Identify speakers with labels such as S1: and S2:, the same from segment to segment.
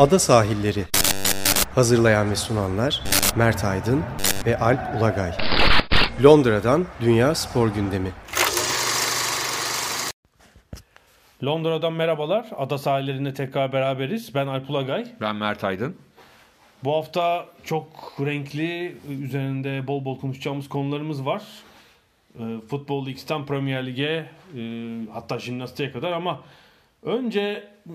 S1: Ada Sahilleri Hazırlayan ve sunanlar Mert Aydın ve Alp Ulagay Londra'dan Dünya Spor Gündemi
S2: Londra'dan merhabalar. Ada sahillerinde tekrar beraberiz. Ben Alp Ulagay.
S3: Ben Mert Aydın.
S2: Bu hafta çok renkli, üzerinde bol bol konuşacağımız konularımız var. E, Futbol X'ten Premier Lig'e, e, hatta jimnastiğe kadar ama önce ıı,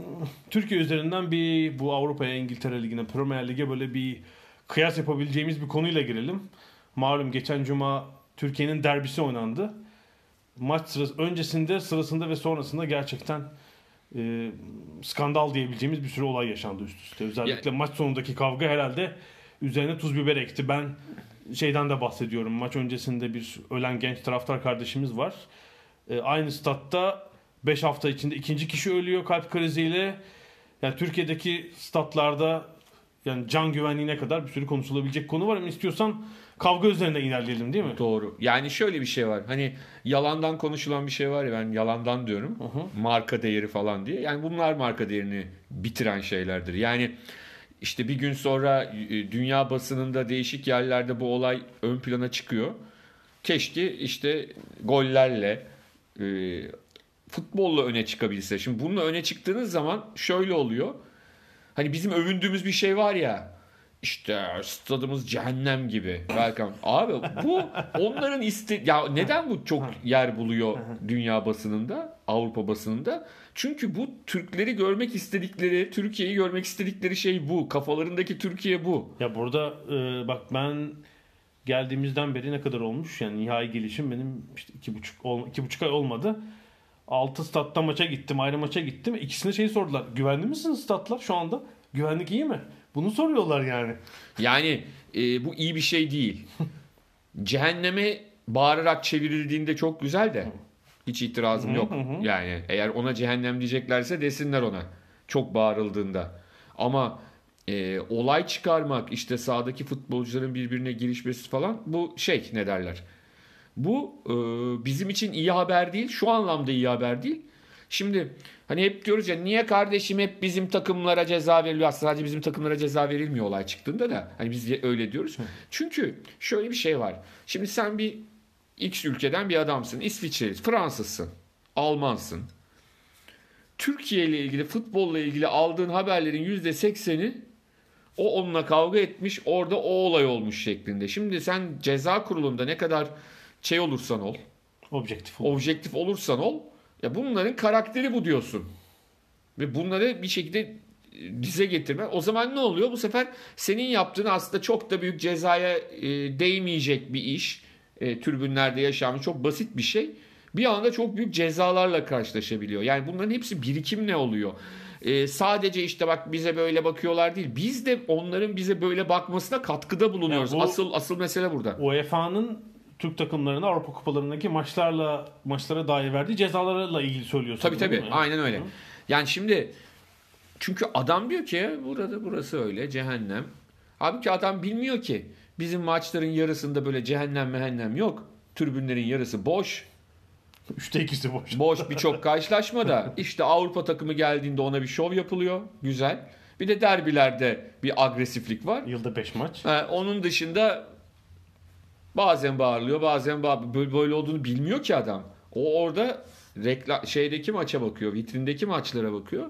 S2: Türkiye üzerinden bir bu Avrupa'ya, İngiltere Ligi'ne, Premier Lig'e böyle bir kıyas yapabileceğimiz bir konuyla girelim. Malum geçen cuma Türkiye'nin derbisi oynandı. Maç sırası, öncesinde, sırasında ve sonrasında gerçekten e, skandal diyebileceğimiz bir sürü olay yaşandı üst üste. Özellikle maç sonundaki kavga herhalde üzerine tuz biber ekti. Ben şeyden de bahsediyorum. Maç öncesinde bir ölen genç taraftar kardeşimiz var. E, aynı statta 5 hafta içinde ikinci kişi ölüyor kalp kriziyle. Yani Türkiye'deki statlarda yani can güvenliğine kadar bir sürü konuşulabilecek konu var ama istiyorsan kavga üzerine ilerleyelim değil mi?
S3: Doğru. Yani şöyle bir şey var. Hani yalandan konuşulan bir şey var ya ben yalandan diyorum.
S2: hı.
S3: Marka değeri falan diye. Yani bunlar marka değerini bitiren şeylerdir. Yani işte bir gün sonra e, dünya basınında değişik yerlerde bu olay ön plana çıkıyor. Keşke işte gollerle e, futbolla öne çıkabilse. Şimdi bununla öne çıktığınız zaman şöyle oluyor. Hani bizim övündüğümüz bir şey var ya. İşte stadımız cehennem gibi. Welcome. Abi bu onların iste ya neden bu çok yer buluyor dünya basınında, Avrupa basınında? Çünkü bu Türkleri görmek istedikleri, Türkiye'yi görmek istedikleri şey bu. Kafalarındaki Türkiye bu.
S2: Ya burada e, bak ben geldiğimizden beri ne kadar olmuş? Yani nihai gelişim benim işte iki buçuk, iki buçuk ay olmadı. Altı statta maça gittim, ayrı maça gittim. İkisine şey sordular. Güvenli misiniz statlar şu anda? Güvenlik iyi mi? Bunu soruyorlar yani.
S3: Yani e, bu iyi bir şey değil. Cehenneme bağırarak çevrildiğinde çok güzel de hiç itirazım yok. Yani eğer ona cehennem diyeceklerse desinler ona. Çok bağırıldığında. Ama e, olay çıkarmak işte sahadaki futbolcuların birbirine girişmesi falan bu şey ne derler. Bu e, bizim için iyi haber değil. Şu anlamda iyi haber değil. Şimdi hani hep diyoruz ya niye kardeşim hep bizim takımlara ceza veriliyor? Aslında sadece bizim takımlara ceza verilmiyor olay çıktığında da. Hani biz öyle diyoruz. Çünkü şöyle bir şey var. Şimdi sen bir X ülkeden bir adamsın. İsviçreli, Fransızsın, Almansın. Türkiye ile ilgili, futbolla ilgili aldığın haberlerin %80'i o onunla kavga etmiş, orada o olay olmuş şeklinde. Şimdi sen ceza kurulunda ne kadar şey olursan ol,
S2: Objektif. ol.
S3: objektif olursan ol, ya bunların karakteri bu diyorsun. Ve bunları bir şekilde e, dize getirme. O zaman ne oluyor? Bu sefer senin yaptığın aslında çok da büyük cezaya e, değmeyecek bir iş. E, türbünlerde yaşanmış çok basit bir şey. Bir anda çok büyük cezalarla karşılaşabiliyor. Yani bunların hepsi birikim ne oluyor? E, sadece işte bak bize böyle bakıyorlar değil. Biz de onların bize böyle bakmasına katkıda bulunuyoruz.
S2: Ya bu-
S3: asıl asıl mesele burada.
S2: UEFA'nın Türk takımlarına Avrupa kupalarındaki maçlarla maçlara dair verdiği cezalarla ilgili söylüyorsun.
S3: Tabii tabii.
S2: mi?
S3: Aynen öyle. Yani şimdi çünkü adam diyor ki burada burası öyle cehennem. Halbuki adam bilmiyor ki bizim maçların yarısında böyle cehennem mehennem yok. Tribünlerin yarısı boş.
S2: Üçte ikisi boş.
S3: Boş birçok karşılaşmada. İşte Avrupa takımı geldiğinde ona bir şov yapılıyor. Güzel. Bir de derbilerde bir agresiflik var.
S2: Yılda 5 maç.
S3: Ha, onun dışında bazen bağırılıyor, bazen bağır... böyle, olduğunu bilmiyor ki adam. O orada reklam şeydeki maça bakıyor, vitrindeki maçlara bakıyor.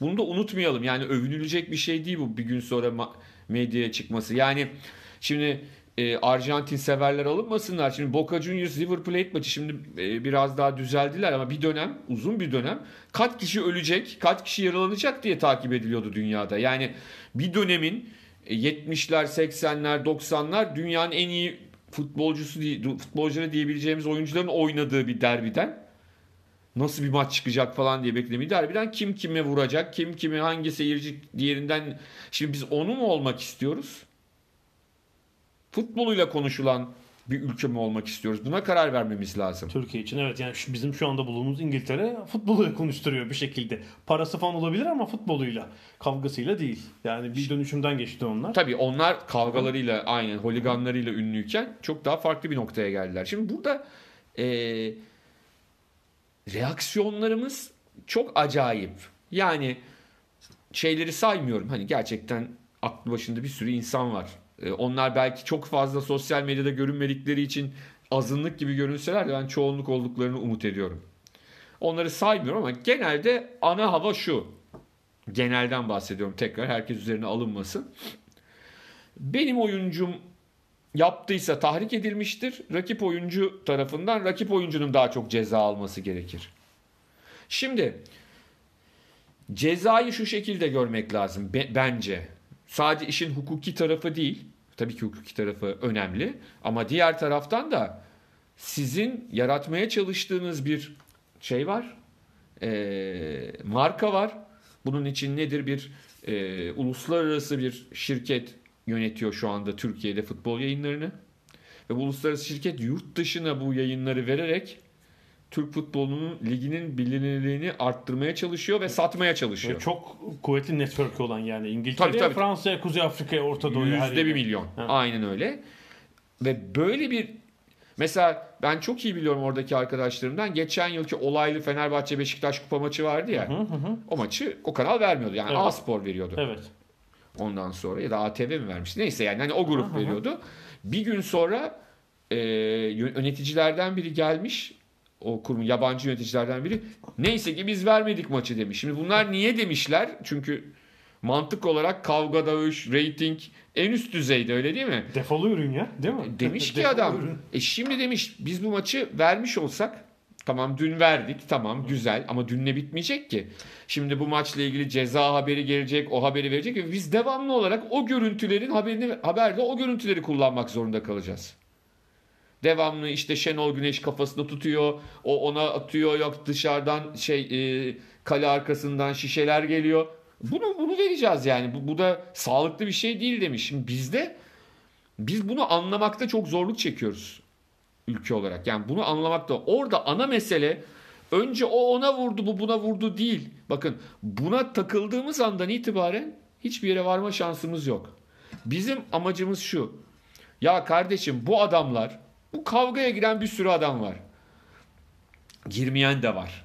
S3: Bunu da unutmayalım. Yani övünülecek bir şey değil bu bir gün sonra medyaya çıkması. Yani şimdi e, Arjantin severler alınmasınlar. Şimdi Boca Juniors River Plate maçı şimdi e, biraz daha düzeldiler ama bir dönem, uzun bir dönem kaç kişi ölecek, kaç kişi yaralanacak diye takip ediliyordu dünyada. Yani bir dönemin e, 70'ler, 80'ler, 90'lar dünyanın en iyi futbolcusu futbolcuları diyebileceğimiz oyuncuların oynadığı bir derbiden nasıl bir maç çıkacak falan diye beklediğim derbiden kim kime vuracak, kim kimi hangi seyirci diğerinden şimdi biz onu mu olmak istiyoruz? Futboluyla konuşulan bir ülke mi olmak istiyoruz? Buna karar vermemiz lazım.
S2: Türkiye için evet yani şu- bizim şu anda bulunduğumuz İngiltere futboluyla konuşturuyor bir şekilde. Parası falan olabilir ama futboluyla, kavgasıyla değil. Yani bir dönüşümden geçti onlar.
S3: Tabii onlar kavgalarıyla aynen holiganlarıyla ünlüyken çok daha farklı bir noktaya geldiler. Şimdi burada eee, reaksiyonlarımız çok acayip. Yani şeyleri saymıyorum. Hani gerçekten aklı başında bir sürü insan var. Ee, onlar belki çok fazla sosyal medyada görünmedikleri için azınlık gibi görünseler de ben çoğunluk olduklarını umut ediyorum. Onları saymıyorum ama genelde ana hava şu. Genelden bahsediyorum tekrar herkes üzerine alınmasın. Benim oyuncum yaptıysa tahrik edilmiştir. Rakip oyuncu tarafından rakip oyuncunun daha çok ceza alması gerekir. Şimdi cezayı şu şekilde görmek lazım be- bence. Sadece işin hukuki tarafı değil. Tabii ki hukuki tarafı önemli ama diğer taraftan da sizin yaratmaya çalıştığınız bir şey var. Ee, marka var. Bunun için nedir bir e, uluslararası bir şirket yönetiyor şu anda Türkiye'de futbol yayınlarını. Ve bu uluslararası şirket yurt dışına bu yayınları vererek Türk futbolunun liginin bilinirliğini arttırmaya çalışıyor ve satmaya çalışıyor.
S2: Ve çok kuvvetli network olan yani İngiltere. Fransa'ya, Kuzey Afrika'ya, Orta Doğu'ya
S3: Yüzde bir milyon.
S2: Ha.
S3: Aynen öyle. Ve böyle bir mesela ben çok iyi biliyorum oradaki arkadaşlarımdan. Geçen yılki olaylı Fenerbahçe Beşiktaş kupa maçı vardı ya. O maçı o kanal vermiyordu. Yani
S2: Evet.
S3: A-Spor veriyordu.
S2: Evet.
S3: Ondan sonra ya da ATV mi vermiş? Neyse yani hani o grup veriyordu. Bir gün sonra e, yöneticilerden biri gelmiş. O kurum yabancı yöneticilerden biri. Neyse ki biz vermedik maçı demiş. Şimdi bunlar niye demişler? Çünkü mantık olarak kavga, dövüş, rating en üst düzeyde öyle değil mi?
S2: Defolu ürün ya değil mi?
S3: Demiş ki
S2: Defolu
S3: adam
S2: ürün.
S3: e şimdi demiş biz bu maçı vermiş olsak tamam dün verdik tamam güzel ama dünle bitmeyecek ki. Şimdi bu maçla ilgili ceza haberi gelecek o haberi verecek ve biz devamlı olarak o görüntülerin haberini haberde o görüntüleri kullanmak zorunda kalacağız. Devamlı işte Şenol Güneş kafasında tutuyor. O ona atıyor yok dışarıdan şey e, kale arkasından şişeler geliyor. Bunu bunu vereceğiz yani. Bu, bu da sağlıklı bir şey değil demiş. Şimdi bizde biz bunu anlamakta çok zorluk çekiyoruz ülke olarak. Yani bunu anlamakta. Orada ana mesele önce o ona vurdu bu buna vurdu değil. Bakın buna takıldığımız andan itibaren hiçbir yere varma şansımız yok. Bizim amacımız şu. Ya kardeşim bu adamlar bu kavgaya giren bir sürü adam var. Girmeyen de var.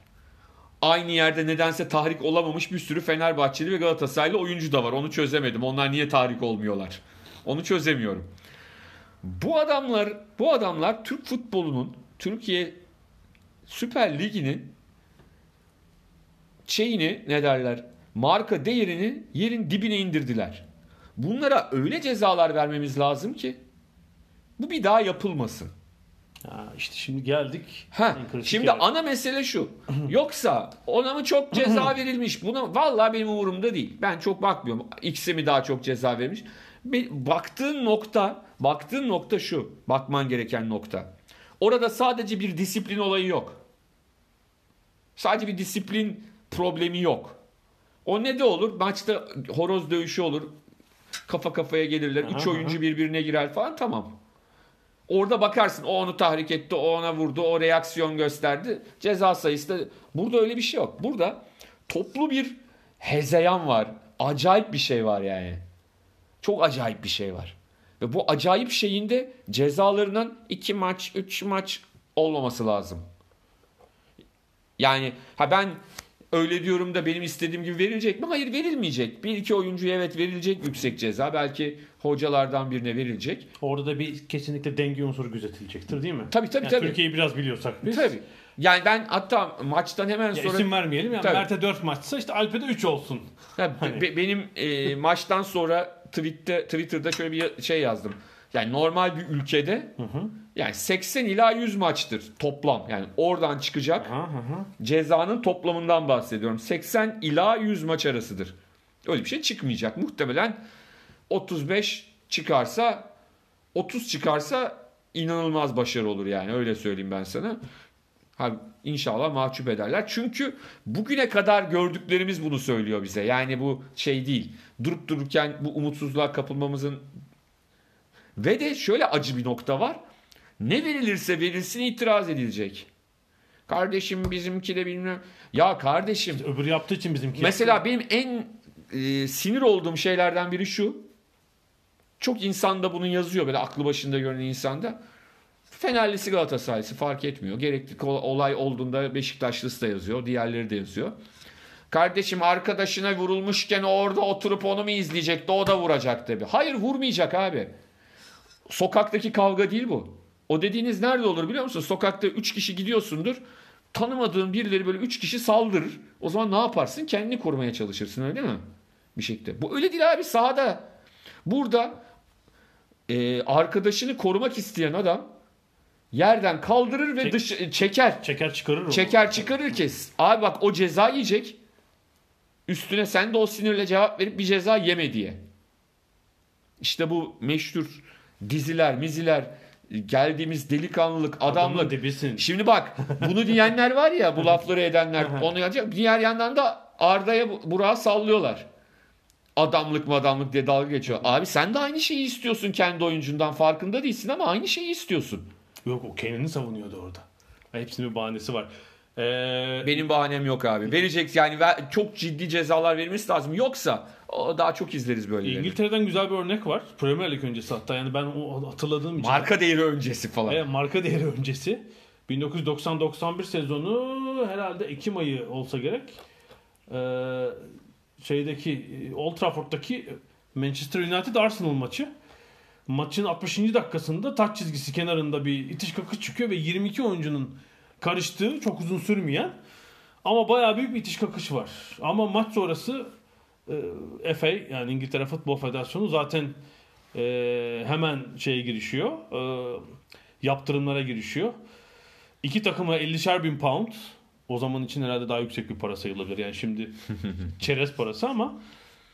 S3: Aynı yerde nedense tahrik olamamış bir sürü Fenerbahçeli ve Galatasaraylı oyuncu da var. Onu çözemedim. Onlar niye tahrik olmuyorlar? Onu çözemiyorum. Bu adamlar, bu adamlar Türk futbolunun, Türkiye Süper Ligi'nin şeyini ne derler? Marka değerini yerin dibine indirdiler. Bunlara öyle cezalar vermemiz lazım ki bu bir daha yapılmasın.
S2: Ha, işte şimdi geldik.
S3: Ha, şimdi
S2: yere.
S3: ana mesele şu. Yoksa ona mı çok ceza verilmiş? Buna vallahi benim umurumda değil. Ben çok bakmıyorum. X'e mi daha çok ceza verilmiş? Be- Baktığın nokta, baktığın nokta şu. Bakman gereken nokta. Orada sadece bir disiplin olayı yok. Sadece bir disiplin problemi yok. O ne de olur? Maçta horoz dövüşü olur. Kafa kafaya gelirler. Üç oyuncu birbirine girer falan tamam. Orada bakarsın o onu tahrik etti, o ona vurdu, o reaksiyon gösterdi. Ceza sayısı da burada öyle bir şey yok. Burada toplu bir hezeyan var. Acayip bir şey var yani. Çok acayip bir şey var. Ve bu acayip şeyin de cezalarının iki maç, üç maç olmaması lazım. Yani ha ben öyle diyorum da benim istediğim gibi verilecek mi? Hayır verilmeyecek. Bir iki oyuncuya evet verilecek yüksek ceza. Belki hocalardan birine verilecek.
S2: Orada da bir kesinlikle denge unsuru gözetilecektir değil mi?
S3: Tabii, tabii,
S2: Yani
S3: tabii.
S2: Türkiye'yi biraz biliyorsak biz.
S3: Tabii. Yani ben hatta maçtan hemen
S2: Ya
S3: sonra
S2: isim vermeyelim
S3: Tabii.
S2: Mert'e 4 maçsa işte Alp'e de 3 olsun.
S3: Ha,
S2: Hani-
S3: be- benim e, maçtan sonra tweette Twitter'da şöyle bir şey yazdım. Yani normal bir ülkede yani 80 ila 100 maçtır toplam. Yani oradan çıkacak
S2: Aha, aha.
S3: cezanın toplamından bahsediyorum. 80 ila 100 maç arasıdır. Öyle bir şey çıkmayacak. Muhtemelen 35 çıkarsa 30 çıkarsa inanılmaz başarı olur yani öyle söyleyeyim ben sana. Ha, inşallah mahcup ederler. Çünkü bugüne kadar gördüklerimiz bunu söylüyor bize. Yani bu şey değil. Durup dururken bu umutsuzluğa kapılmamızın ve de şöyle acı bir nokta var. Ne verilirse verilsin itiraz edilecek. Kardeşim bizimki de bilmem. Ya kardeşim
S2: Öbürü yaptığı için bizimki.
S3: Mesela benim en e, sinir olduğum şeylerden biri şu. Çok insanda bunu yazıyor böyle aklı başında görünen insanda. Fenerlisi Galatasaraylısı fark etmiyor. Gerekli olay olduğunda Beşiktaşlısı da yazıyor. Diğerleri de yazıyor. Kardeşim arkadaşına vurulmuşken orada oturup onu mu izleyecekti? O da vuracak tabii. Hayır vurmayacak abi. Sokaktaki kavga değil bu. O dediğiniz nerede olur biliyor musun? Sokakta 3 kişi gidiyorsundur. Tanımadığın birileri böyle 3 kişi saldırır. O zaman ne yaparsın? Kendini korumaya çalışırsın öyle değil mi? Bir şekilde. Bu öyle değil abi sahada. Burada e, arkadaşını korumak isteyen adam yerden kaldırır ve
S2: Çek-
S3: dış çeker.
S2: Çeker çıkarır onu.
S3: Çeker çıkarır ki abi bak o ceza yiyecek. Üstüne sen de o sinirle cevap verip bir ceza yeme diye. İşte bu meşhur diziler, miziler, geldiğimiz delikanlılık, adamlık.
S2: dibisin.
S3: Şimdi bak bunu diyenler var ya bu lafları edenler onu yapacak. Diğer yandan da Arda'ya Burak'a sallıyorlar. Adamlık mı adamlık diye dalga geçiyor. Abi sen de aynı şeyi istiyorsun kendi oyuncundan farkında değilsin ama aynı şeyi istiyorsun.
S2: Yok o kendini savunuyordu orada. Hepsinin bir bahanesi var. Ee,
S3: Benim bahanem yok abi. Verecek yani ve- çok ciddi cezalar verilmesi lazım. Yoksa o daha çok izleriz böyle.
S2: İngiltere'den güzel bir örnek var. Premier Lig öncesi hatta yani ben o hatırladığım için.
S3: Marka değeri öncesi falan.
S2: Evet, marka değeri öncesi. 1990-91 sezonu herhalde Ekim ayı olsa gerek. Ee, şeydeki Old Trafford'daki Manchester United Arsenal maçı. Maçın 60. dakikasında taç çizgisi kenarında bir itiş kakış çıkıyor ve 22 oyuncunun karıştığı çok uzun sürmeyen ama bayağı büyük bir itiş kakış var. Ama maç sonrası e, FA yani İngiltere Futbol Federasyonu zaten e, hemen şeye girişiyor. E, yaptırımlara girişiyor. İki takıma 50'şer bin pound. O zaman için herhalde daha yüksek bir para sayılabilir. Yani şimdi çerez parası ama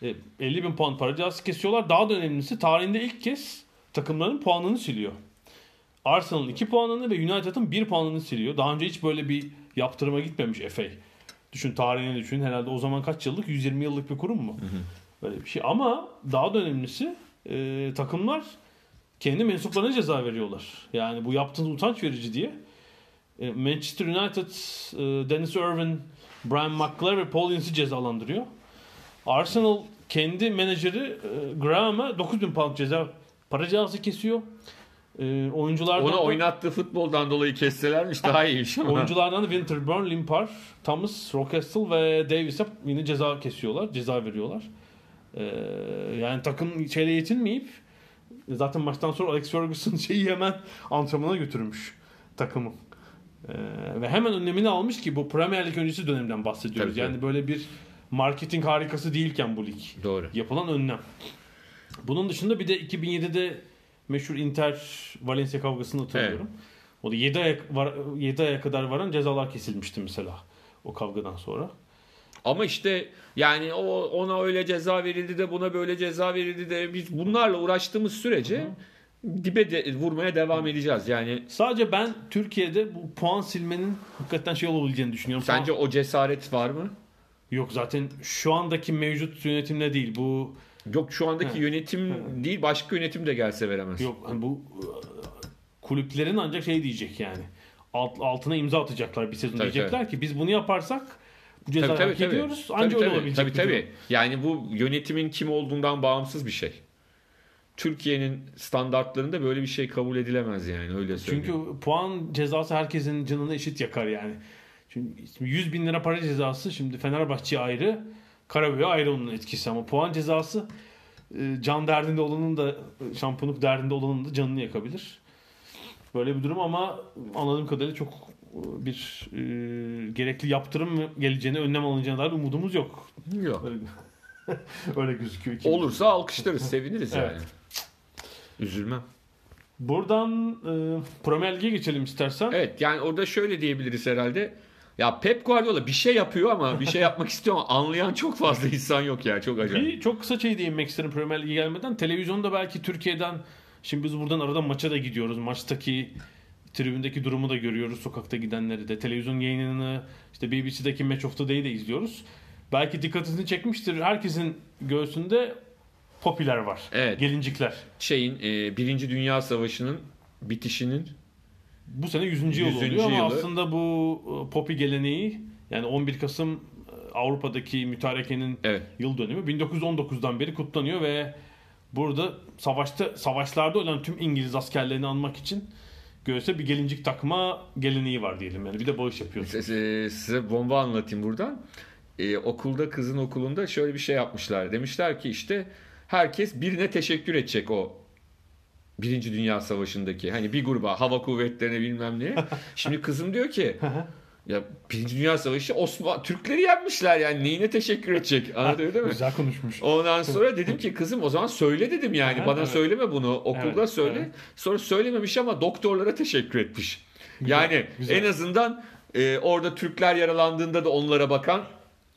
S2: e, 50 bin pound para cezası kesiyorlar. Daha da önemlisi tarihinde ilk kez takımların puanını siliyor. Arsenal'ın 2 puanını ve United'ın 1 puanını siliyor. Daha önce hiç böyle bir yaptırıma gitmemiş FA. Düşün tarihini düşün. Herhalde o zaman kaç yıllık? 120 yıllık bir kurum mu? Böyle bir şey. Ama daha da önemlisi e, takımlar kendi mensuplarına ceza veriyorlar. Yani bu yaptığınız utanç verici diye. E, Manchester United, e, Dennis Irwin, Brian McClure ve Paul Ince'i cezalandırıyor. Arsenal kendi menajeri e, Graham'a 9000 pound ceza para cezası kesiyor. E, oyunculardan
S3: Onu
S2: da-
S3: oynattığı futboldan dolayı kesselermiş daha iyiymiş ama.
S2: Oyunculardan da Winterburn, Limpar, Thomas, Rockestle ve Davis'e yine ceza kesiyorlar. Ceza veriyorlar. Ee, yani takım şeyle yetinmeyip zaten maçtan sonra Alex Ferguson şeyi hemen antrenmana götürmüş takımı. Ee, ve hemen önlemini almış ki bu Premier Lig öncesi dönemden bahsediyoruz.
S3: Tabii, tabii.
S2: yani böyle bir marketing harikası değilken bu lig
S3: Doğru.
S2: yapılan önlem. Bunun dışında bir de 2007'de meşhur Inter Valencia kavgasını hatırlıyorum. O da 7 aya, var, 7 aya kadar varan cezalar kesilmişti mesela o kavgadan sonra.
S3: Ama işte yani o ona öyle ceza verildi de buna böyle ceza verildi de biz bunlarla uğraştığımız sürece dibe de, vurmaya devam edeceğiz. Yani
S2: Sadece ben Türkiye'de bu puan silmenin hakikaten şey olabileceğini düşünüyorum.
S3: sence
S2: Puan-
S3: o cesaret var mı?
S2: Yok zaten şu andaki mevcut yönetimle değil. Bu
S3: Yok şu andaki
S2: He.
S3: yönetim değil başka yönetim de gelse veremez.
S2: yok hani bu e, kulüplerin ancak şey diyecek yani. Alt, altına imza atacaklar bir sezon.
S3: Tabii,
S2: diyecekler ki biz bunu yaparsak bu cezayı
S3: Tabii tabii
S2: hak
S3: tabii.
S2: ediyoruz.
S3: Tabii,
S2: Ancak öyle
S3: tabii,
S2: olabilecek
S3: tabii,
S2: bir durum.
S3: tabii. Yani bu yönetimin kim olduğundan bağımsız bir şey. Türkiye'nin standartlarında böyle bir şey kabul edilemez yani öyle söyleyeyim.
S2: Çünkü puan cezası herkesin canını eşit yakar yani. Çünkü 100 bin lira para cezası şimdi Fenerbahçe ayrı, Karabük'e ayrı onun etkisi ama puan cezası e, can derdinde olanın da şampiyonluk derdinde olanın da canını yakabilir. Böyle bir durum ama anladığım kadarıyla çok e, bir e, gerekli yaptırım geleceğine, önlem alınacağına dair umudumuz yok.
S3: Yok.
S2: Öyle, öyle gözüküyor.
S3: Olursa alkışlarız, seviniriz
S2: Evet.
S3: yani. Üzülmem.
S2: Buradan e, Premier Lig'e geçelim istersen.
S3: Evet yani orada şöyle diyebiliriz herhalde. Ya Pep Guardiola bir şey yapıyor ama bir şey yapmak istiyor ama anlayan çok fazla insan yok ya çok acayip.
S2: Bir çok kısa şey değinmek isterim Premier Lig'e gelmeden. Televizyonda belki Türkiye'den şimdi biz buradan arada maça da gidiyoruz. Maçtaki tribündeki durumu da görüyoruz. Sokakta gidenleri de. Televizyon yayınını işte BBC'deki Match of the Day'i de izliyoruz. Belki dikkatinizi çekmiştir. Herkesin göğsünde popüler var.
S3: Evet.
S2: Gelincikler.
S3: Şeyin e, Birinci Dünya Savaşı'nın bitişinin
S2: Bu sene 100. yıl
S3: 100.
S2: oluyor ama
S3: yılı.
S2: aslında bu e, popi geleneği yani 11 Kasım e, Avrupa'daki mütarekenin
S3: evet
S2: yıl dönümü 1919'dan beri kutlanıyor ve burada savaşta savaşlarda ölen tüm İngiliz askerlerini anmak için göğse bir gelincik takma geleneği var diyelim yani bir de bağış yapıyoruz.
S3: size, size bomba anlatayım buradan. e, okulda kızın okulunda şöyle bir şey yapmışlar. Demişler ki işte herkes birine teşekkür edecek o Birinci Dünya Savaşı'ndaki. Hani bir gruba hava kuvvetlerine bilmem ne. Şimdi kızım diyor ki ya Birinci Dünya Savaşı Osman Türkleri yenmişler yani neyine teşekkür edecek? Anladın değil mi?
S2: Güzel konuşmuş.
S3: Ondan sonra dedim ki kızım o zaman söyle dedim yani.
S2: Aha,
S3: Bana
S2: evet.
S3: söyleme bunu. Okulda
S2: Evet,
S3: söyle.
S2: evet.
S3: Sonra söylememiş ama doktorlara teşekkür etmiş. yani
S2: güzel.
S3: en azından e, orada Türkler yaralandığında da onlara bakan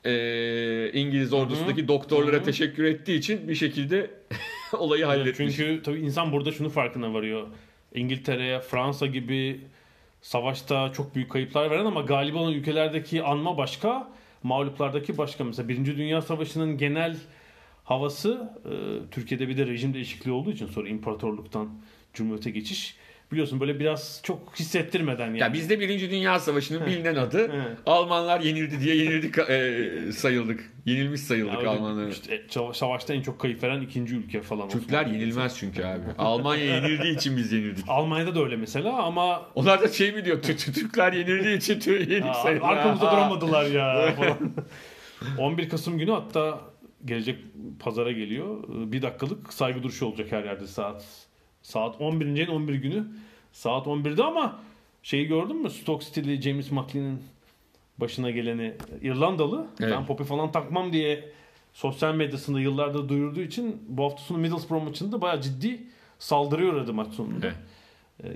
S3: e, İngiliz ordusundaki doktorlara teşekkür ettiği için bir şekilde olayı halletmiş.
S2: Çünkü tabii insan burada şunu farkına varıyor. İngiltere, Fransa gibi savaşta çok büyük kayıplar veren ama galip olan ülkelerdeki anma başka, mağluplardaki başka. Mesela Birinci Dünya Savaşı'nın genel havası e, Türkiye'de bir de rejim değişikliği olduğu için sonra imparatorluktan cumhuriyete geçiş. Biliyorsun böyle biraz çok hissettirmeden yani.
S3: Ya bizde Birinci Dünya Savaşı'nın bilinen adı
S2: Evet.
S3: Almanlar yenildi diye yenildik e, sayıldık. Yenilmiş sayıldık
S2: Ya öyle
S3: Almanlar.
S2: işte sava- savaşta en çok kayıp veren ikinci ülke falan.
S3: Türkler
S2: Osmanlı.
S3: yenilmez çünkü abi. Almanya yenildiği için biz yenildik.
S2: Almanya'da da öyle mesela ama
S3: Onlar da şey mi diyor? "Tü- tü- Türkler yenildiği için
S2: Aa,
S3: sayılır.
S2: arkamızda duramadılar ya falan. 11 Kasım günü hatta gelecek pazara geliyor. Bir dakikalık saygı duruşu olacak her yerde saat saat 11. ayın 11 günü saat 11'de ama şeyi gördün mü? Stoke City'li James McLean'in başına geleni İrlandalı.
S3: Evet.
S2: Ben popi falan takmam diye sosyal medyasında yıllardır duyurduğu için bu hafta sonu Middlesbrough maçında bayağı ciddi saldırıyor uğradı maç sonunda.
S3: Evet.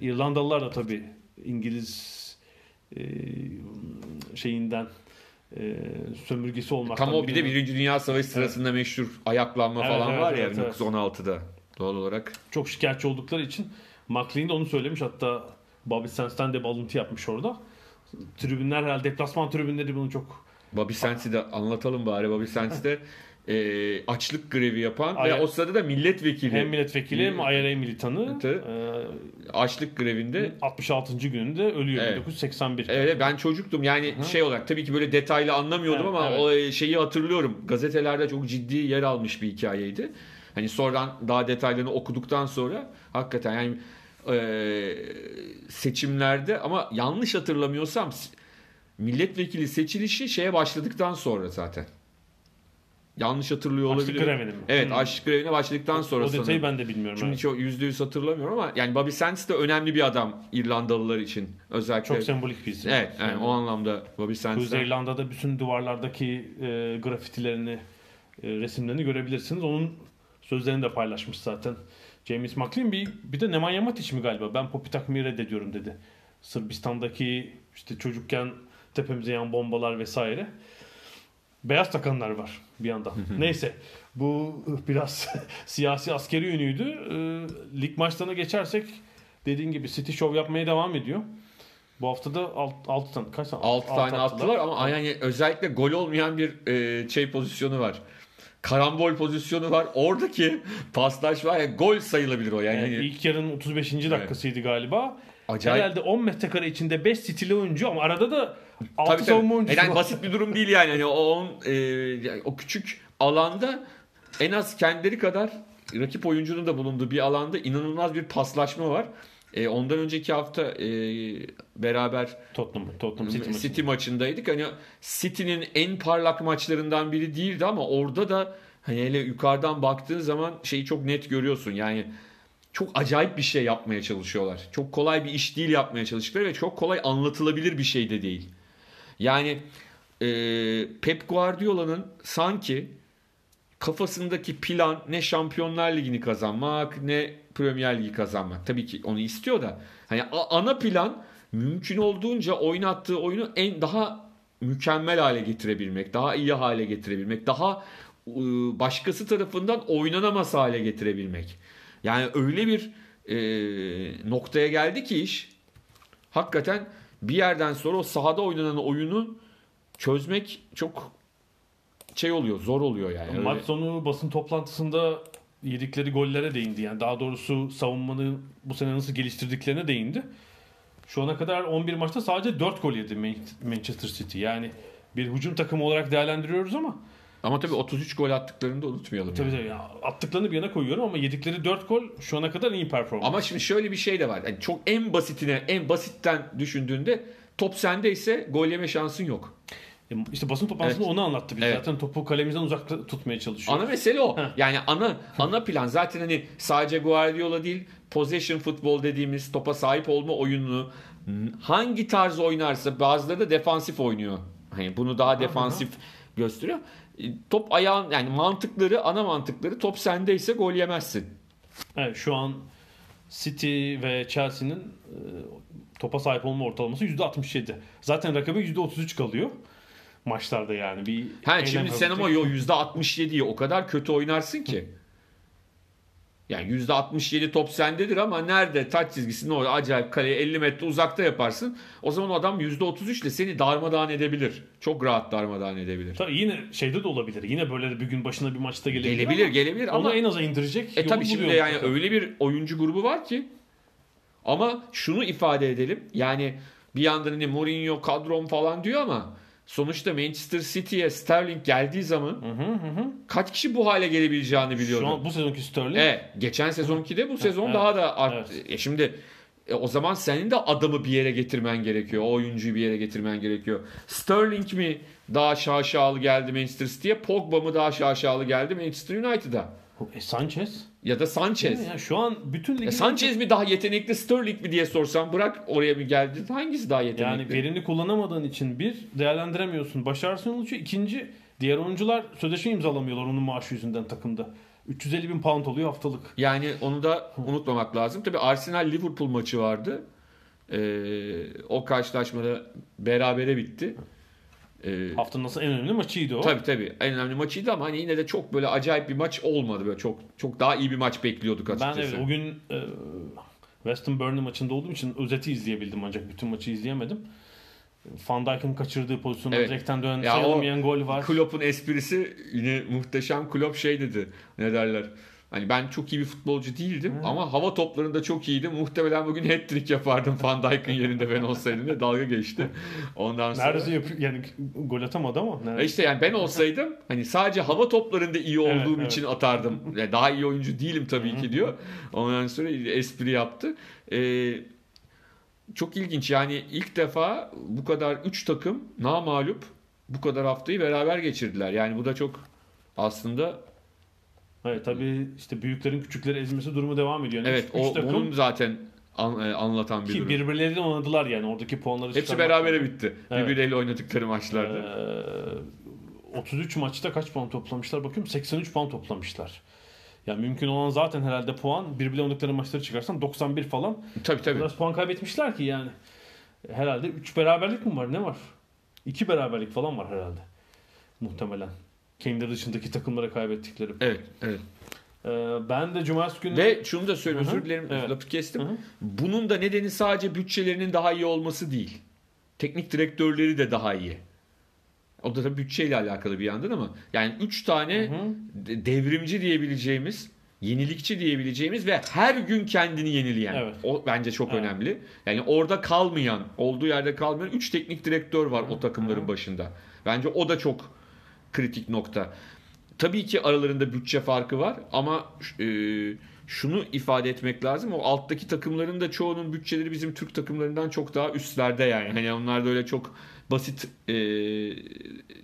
S2: Ee, İrlandalılar da tabii İngiliz e, şeyinden e, sömürgesi olmaktan.
S3: Tam o bir de Birinci Dünya Savaşı sırasında meşhur ayaklanma
S2: Evet,
S3: falan
S2: evet,
S3: var ya
S2: evet, evet.
S3: 1916'da doğal olarak.
S2: çok şikayetçi oldukları için McLean de onu söylemiş. Hatta Bobby Sands'ten de alıntı yapmış orada. Tribünler herhalde deplasman tribünleri bunu çok
S3: Bobby Sands'i de anlatalım bari. Bobby Sands de e, açlık grevi yapan
S2: Ay-
S3: ve o sırada da milletvekili.
S2: hem milletvekili hem IRA militanı e,
S3: açlık grevinde
S2: 66. gününde ölüyor
S3: Evet.
S2: 1981.
S3: Evet ben çocuktum yani şey olarak tabii ki böyle detaylı anlamıyordum
S2: Evet,
S3: ama
S2: evet.
S3: o şeyi hatırlıyorum. Gazetelerde çok ciddi yer almış bir hikayeydi. Hani sonradan daha detaylarını okuduktan sonra hakikaten yani e, seçimlerde ama yanlış hatırlamıyorsam milletvekili seçilişi şeye başladıktan sonra zaten. Yanlış hatırlıyor
S2: Açlık
S3: olabilirim.
S2: grevine mi?
S3: Evet,
S2: Hmm.
S3: açlık grevine başladıktan sonra
S2: o detayı
S3: sanırım.
S2: ben de bilmiyorum. Evet.
S3: çok yüzde yüz hatırlamıyorum ama yani Bobby Sands de önemli bir adam İrlandalılar için. Özellikle.
S2: Çok sembolik bir isim.
S3: Evet, yani o anlamda Bobby Sands.
S2: Kuzey İrlanda'da bütün duvarlardaki e, grafitilerini, e, resimlerini görebilirsiniz. Onun sözlerini de paylaşmış zaten. James McLean bir, bir de Nemanja Matic mi galiba? Ben popi takmayı reddediyorum dedi. Sırbistan'daki işte çocukken tepemize yan bombalar vesaire. Beyaz takanlar var bir yandan. Neyse bu biraz siyasi askeri yönüydü. E, lig maçlarına geçersek dediğin gibi City Show yapmaya devam ediyor. Bu hafta da 6 tane kaç tane?
S3: 6
S2: Altı
S3: tane attılar ama yani özellikle gol olmayan bir e, şey pozisyonu var. Karambol pozisyonu var. Oradaki pastaj var ya gol sayılabilir o yani.
S2: Yani ilk yarının 35. dakikasıydı galiba.
S3: acayip.
S2: Herhalde 10 metrekare içinde 5 stili oyuncu ama arada da 6
S3: Tabii, tabii.
S2: savunma oyuncusu
S3: Yani
S2: var.
S3: basit bir durum değil yani. Hani o, on, e, yani o küçük alanda en az kendileri kadar rakip oyuncunun da bulunduğu bir alanda inanılmaz bir paslaşma var. E, ondan önceki hafta e, beraber
S2: Tottenham, Tottenham City,
S3: City,
S2: maçı.
S3: maçındaydık. Hani City'nin en parlak maçlarından biri değildi ama orada da hani hele yukarıdan baktığın zaman şeyi çok net görüyorsun. Yani çok acayip bir şey yapmaya çalışıyorlar. Çok kolay bir iş değil yapmaya çalıştıkları ve çok kolay anlatılabilir bir şey de değil. Yani e, Pep Guardiola'nın sanki kafasındaki plan ne Şampiyonlar Ligi'ni kazanmak ne Premier Ligi kazanmak. Tabii ki onu istiyor da hani ana plan mümkün olduğunca oynattığı oyunu en daha mükemmel hale getirebilmek, daha iyi hale getirebilmek, daha e, başkası tarafından oynanamaz hale getirebilmek. Yani öyle bir e, noktaya geldi ki iş hakikaten bir yerden sonra o sahada oynanan oyunu çözmek çok şey oluyor, zor oluyor yani.
S2: Maç sonu basın toplantısında yedikleri gollere değindi. Yani daha doğrusu savunmanı bu sene nasıl geliştirdiklerine değindi. Şu ana kadar 11 maçta sadece 4 gol yedi Man- Manchester City. Yani bir hücum takımı olarak değerlendiriyoruz ama
S3: Ama tabii 33 gol attıklarını da unutmayalım.
S2: tabii
S3: yani.
S2: tabii ya, attıklarını bir yana koyuyorum ama yedikleri 4 gol şu ana kadar iyi performans.
S3: Ama şimdi şöyle bir şey de var. Yani çok en basitine, en basitten düşündüğünde top sende ise gol yeme şansın yok.
S2: E, İşte basın toplantısında
S3: Evet.
S2: onu anlattı. Biz
S3: Evet.
S2: zaten topu kalemizden uzakta tutmaya çalışıyoruz.
S3: Ana mesele o.
S2: Heh.
S3: Yani ana ana plan zaten hani sadece Guardiola değil, possession futbol dediğimiz topa sahip olma oyununu hangi tarz oynarsa bazıları da defansif oynuyor. Hani bunu daha defansif gösteriyor. E, Top ayağın yani mantıkları, ana mantıkları top sendeyse gol yemezsin.
S2: Evet, şu an City ve Chelsea'nin e, topa sahip olma ortalaması %67. Zaten rakibi %33 kalıyor maçlarda yani. Bir
S3: Ha şimdi sen ama yo %67'yi o kadar kötü oynarsın ki. Yani %67 top sendedir ama nerede taç çizgisinde orada acayip kaleye 50 metre uzakta yaparsın. O zaman o adam %33 ile seni darmadağın edebilir. Çok rahat darmadağın edebilir.
S2: Tabii yine şeyde de olabilir. Yine böyle bir gün başına bir maçta gelebilir.
S3: Gelebilir
S2: ama
S3: gelebilir
S2: Onu
S3: ama
S2: en aza indirecek.
S3: e tabii şimdi yani
S2: mutlaka.
S3: öyle bir oyuncu grubu var ki ama şunu ifade edelim. Yani bir yandan hani Mourinho kadrom falan diyor ama sonuçta Manchester City'ye Sterling geldiği zaman kaç kişi bu hale gelebileceğini biliyordu.
S2: Şu an bu sezonki Sterling
S3: Evet, geçen sezonki de bu sezon
S2: evet,
S3: daha da arttı.
S2: evet.
S3: E şimdi e, o zaman senin de adamı bir yere getirmen gerekiyor. O oyuncuyu bir yere getirmen gerekiyor. Sterling mi daha şaşalı geldi Manchester City'ye? Pogba mı daha şaşalı geldi Manchester United'a?
S2: e, Sanchez.
S3: Ya da Sanchez.
S2: Yani şu an bütün ligin
S3: E, Sanchez mi daha yetenekli Sterling mi diye sorsam bırak oraya bir geldi. Hangisi daha yetenekli?
S2: Yani verimli kullanamadığın için bir değerlendiremiyorsun. Başarısın oluşuyor. İkinci diğer oyuncular sözleşme imzalamıyorlar onun maaşı yüzünden takımda. 350 bin pound oluyor haftalık.
S3: Yani onu da unutmamak lazım. Tabii Arsenal Liverpool maçı vardı. Ee, o karşılaşmada berabere bitti. Ee,
S2: Haftanın nasıl en önemli maçıydı o.
S3: Tabii tabii. En önemli maçıydı ama hani yine de çok böyle acayip bir maç olmadı. Böyle çok çok daha iyi bir maç bekliyorduk
S2: Ben
S3: açıkçası.
S2: evet, o gün e, West Ham Burnley maçında olduğum için özeti izleyebildim ancak bütün maçı izleyemedim. Van Dijk'ın kaçırdığı pozisyonda
S3: Evet.
S2: direkten dönen
S3: Ya o
S2: sayılmayan gol var.
S3: Klopp'un esprisi yine muhteşem. Klopp şey dedi. Ne derler? Hani ben çok iyi bir futbolcu değildim ama hava toplarında çok iyiydim. Muhtemelen bugün hat-trick yapardım Van Dijk'ın yerinde ben olsaydım diye dalga geçti. Ondan sonra
S2: Neredeyse yapıyor, yani gol atamadı ama.
S3: E
S2: neredeyse.
S3: İşte yani ben olsaydım hani sadece hava toplarında iyi
S2: Evet,
S3: olduğum
S2: evet.
S3: için atardım. Yani daha iyi oyuncu değilim tabii ki diyor. Ondan sonra espri yaptı. Ee, çok ilginç yani ilk defa bu kadar 3 takım namalup bu kadar haftayı beraber geçirdiler. Yani bu da çok aslında
S2: Evet tabii işte büyüklerin küçükleri ezmesi durumu devam ediyor. Yani
S3: evet
S2: üç- üç
S3: o
S2: takım
S3: onun zaten an- e, anlatan bir
S2: ki
S3: durum.
S2: birbirleriyle oynadılar yani oradaki puanları
S3: Hepsi berabere bitti.
S2: Evet.
S3: Birbirleriyle oynadıkları maçlarda.
S2: Ee, 33 maçta kaç puan toplamışlar bakıyorum 83 puan toplamışlar. Yani mümkün olan zaten herhalde puan birbirle oynadıkları maçları çıkarsan 91 falan.
S3: tabii tabii.
S2: Biraz puan kaybetmişler ki yani. Herhalde 3 beraberlik mi var ne var? 2 beraberlik falan var herhalde. Muhtemelen. Kendileri dışındaki takımlara kaybettikleri.
S3: Evet, evet.
S2: Ee, ben de cumartesi günü
S3: Ve şunu da söyleyeyim
S2: Hı hı.
S3: özür dilerim
S2: Evet.
S3: lafı kestim.
S2: Hı hı.
S3: Bunun da nedeni sadece bütçelerinin daha iyi olması değil. Teknik direktörleri de daha iyi. O da tabii bütçeyle alakalı bir yandan ama yani 3 tane
S2: Hı hı.
S3: de- devrimci diyebileceğimiz, yenilikçi diyebileceğimiz ve her gün kendini yenileyen.
S2: Evet.
S3: O bence çok
S2: Evet.
S3: önemli. Yani orada kalmayan, olduğu yerde kalmayan 3 teknik direktör var o takımların başında. Bence o da çok kritik nokta. Tabii ki aralarında bütçe farkı var ama e, şunu ifade etmek lazım. O alttaki takımların da çoğunun bütçeleri bizim Türk takımlarından çok daha üstlerde yani. Hani onlar da öyle çok basit e,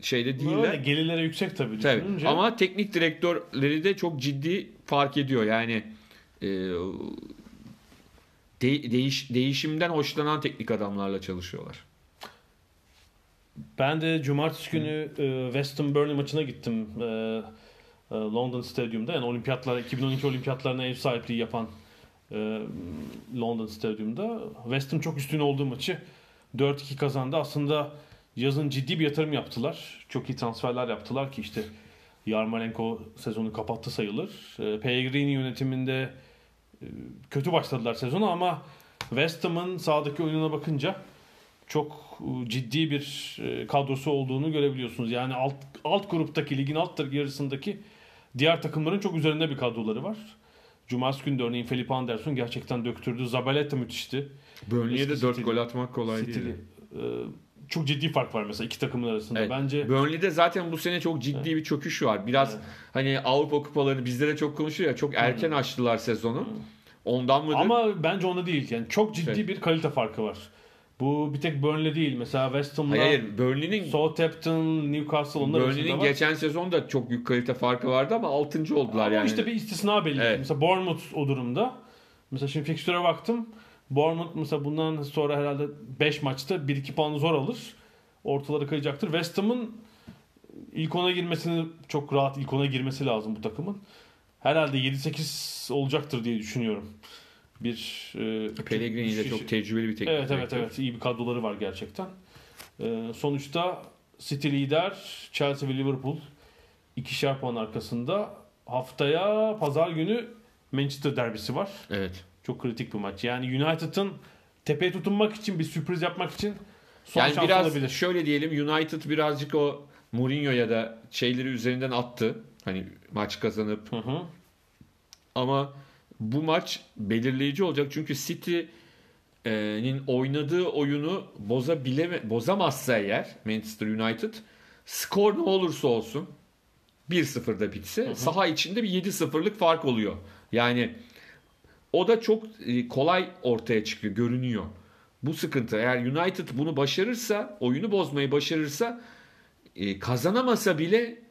S3: şeyde değiller.
S2: Öyle, gelirlere yüksek tabii
S3: Tabii. Ama teknik direktörleri de çok ciddi fark ediyor. Yani e, de- değiş, değişimden hoşlanan teknik adamlarla çalışıyorlar.
S2: Ben de cumartesi günü e, West Ham Burnley maçına gittim. E, e, London Stadyum'da. Yani olimpiyatlar 2012 olimpiyatlarına ev sahipliği yapan e, London Stadyum'da. West Ham çok üstün olduğu maçı 4-2 kazandı. Aslında yazın ciddi bir yatırım yaptılar. Çok iyi transferler yaptılar ki işte Yarmolenko sezonu kapattı sayılır. E, Pellegrini yönetiminde e, kötü başladılar sezonu ama West Ham'ın sahadaki oyununa bakınca çok e, ciddi bir e, kadrosu olduğunu görebiliyorsunuz. Yani alt alt gruptaki ligin alt yarısındaki diğer takımların çok üzerinde bir kadroları var. Cumartesi günü de örneğin Felipe Anderson gerçekten döktürdü. Zabaleta müthişti.
S3: Burnley'e de
S2: Eski
S3: 4
S2: City'li-
S3: gol atmak kolay
S2: City'li.
S3: değil.
S2: E, çok ciddi fark var mesela iki takımın arasında.
S3: Evet.
S2: Bence
S3: Burnley'de zaten bu sene çok ciddi bir çöküş var. Biraz
S2: Evet.
S3: hani Avrupa kupaları bizde de çok konuşuyor ya çok erken açtılar sezonu. Ondan mıdır?
S2: ama bence onda değil. Yani çok ciddi
S3: Şey.
S2: bir kalite farkı var. Bu bir tek Burnley değil. Mesela West Ham'la
S3: Hayır, hayır Burnley'nin
S2: Southampton, Newcastle onlar
S3: Burnley'nin geçen sezon da çok büyük kalite farkı vardı ama 6. oldular
S2: Ama
S3: yani.
S2: işte bir istisna belli.
S3: Evet.
S2: Mesela Bournemouth o durumda. Mesela şimdi fikstüre baktım. Bournemouth mesela bundan sonra herhalde 5 maçta 1-2 puanı zor alır. Ortaları kayacaktır. West Ham'ın ilk ona girmesini çok rahat ilk ona girmesi lazım bu takımın. Herhalde 7-8 olacaktır diye düşünüyorum. Bir e,
S3: Pellegrini de çok tecrübeli bir teknik
S2: Evet evet evet iyi bir kadroları var gerçekten. Ee, sonuçta City lider, Chelsea ve Liverpool ikişer puan arkasında. Haftaya pazar günü Manchester derbisi var.
S3: Evet.
S2: Çok kritik bir maç. Yani United'ın tepeye tutunmak için bir sürpriz yapmak için son
S3: Yani
S2: şans
S3: biraz
S2: olabilir.
S3: şöyle diyelim United birazcık o Mourinho'ya da şeyleri üzerinden attı. Hani maç kazanıp
S2: Hı hı.
S3: ama bu maç belirleyici olacak çünkü City'nin oynadığı oyunu bozabileme bozamazsa eğer Manchester United skor ne olursa olsun 1-0'da bitse saha içinde bir 7-0'lık fark oluyor. Yani o da çok e, kolay ortaya çıkıyor, görünüyor. Bu sıkıntı. Eğer United bunu başarırsa, oyunu bozmayı başarırsa e, kazanamasa bile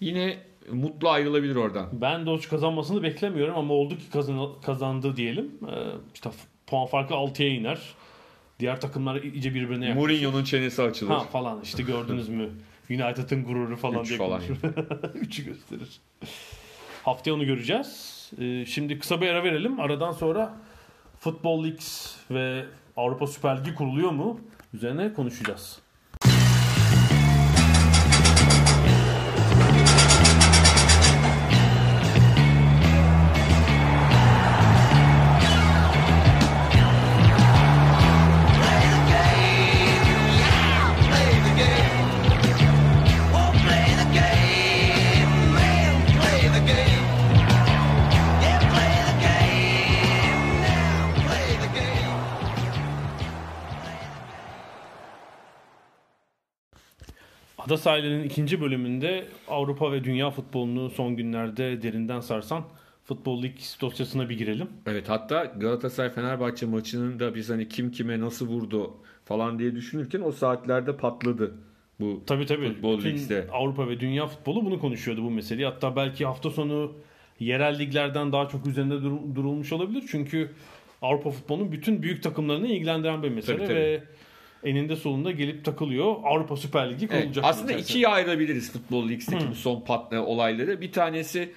S3: yine mutlu ayrılabilir oradan.
S2: Ben Doç kazanmasını beklemiyorum ama oldu ki kazan, kazandı diyelim. Ee, işte puan farkı 6'ya iner. Diğer takımlar iyice birbirine yaklaşır.
S3: Mourinho'nun çenesi açılır.
S2: Ha falan işte gördünüz mü? United'ın gururu falan
S3: Üç
S2: diye
S3: falan.
S2: Üçü gösterir. Haftaya onu göreceğiz. Ee, şimdi kısa bir ara verelim. Aradan sonra Football Leagues ve Avrupa Süper Ligi kuruluyor mu? Üzerine konuşacağız. Ada sahilinin ikinci bölümünde Avrupa ve Dünya futbolunu son günlerde derinden sarsan Futbol Lig dosyasına bir girelim.
S3: Evet hatta Galatasaray Fenerbahçe maçının da biz hani kim kime nasıl vurdu falan diye düşünürken o saatlerde patladı bu
S2: Tabii tabii.
S3: Futbol
S2: Bütün
S3: Lig'de.
S2: Avrupa ve Dünya futbolu bunu konuşuyordu bu meseleyi. Hatta belki hafta sonu yerel liglerden daha çok üzerinde dur- durulmuş olabilir. Çünkü Avrupa futbolunun bütün büyük takımlarını ilgilendiren bir mesele
S3: Tabii, tabii.
S2: ve eninde sonunda gelip takılıyor. Avrupa Süper Ligi
S3: Evet,
S2: kurulacak.
S3: aslında
S2: içerisinde.
S3: ikiye ayırabiliriz Futbol League'deki bu son patla olayları. Bir tanesi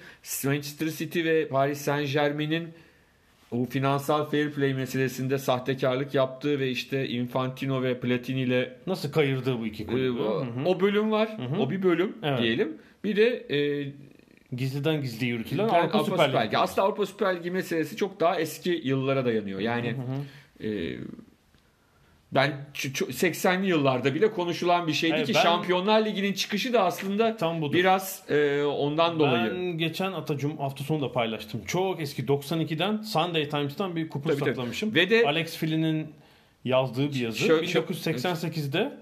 S3: Manchester City ve Paris Saint Germain'in o finansal fair play meselesinde sahtekarlık yaptığı ve işte Infantino ve Platini ile
S2: Nasıl kayırdığı bu iki
S3: e,
S2: kulübü?
S3: o,
S2: Hı hı.
S3: o bölüm var. O bir bölüm
S2: Evet.
S3: diyelim. Bir de e,
S2: Gizliden gizli yürütülen
S3: Avrupa,
S2: Avrupa, Süper Ligi.
S3: Ligi. Aslında Avrupa Süper Ligi meselesi çok daha eski yıllara dayanıyor. Yani e, ben ç- ç- 80'li yıllarda bile konuşulan bir şeydi
S2: Evet,
S3: ki
S2: ben-
S3: Şampiyonlar Ligi'nin çıkışı da aslında
S2: Tam budur.
S3: biraz e, ondan dolayı.
S2: Ben geçen Atacum hafta sonu da paylaştım. Çok eski 92'den Sunday Times'tan bir kupon
S3: tabii.
S2: saklamışım.
S3: Ve de-
S2: Alex Fill'in yazdığı bir yazı.
S3: Şö- şö-
S2: 1988'de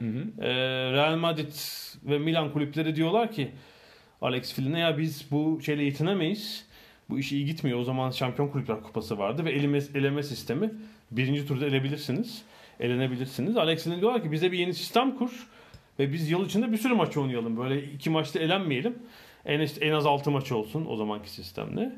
S2: e, Real Madrid ve Milan kulüpleri diyorlar ki Alex Fill'ine ya biz bu şeyle yetinemeyiz. Bu iş iyi gitmiyor. O zaman Şampiyon Kulüpler Kupası vardı ve eleme, eleme sistemi. Birinci turda elebilirsiniz. Elenebilirsiniz. Alex Fill'in diyorlar ki bize bir yeni sistem kur ve biz yıl içinde bir sürü maç oynayalım. Böyle iki maçta elenmeyelim. En, en az 6 maç olsun o zamanki sistemle.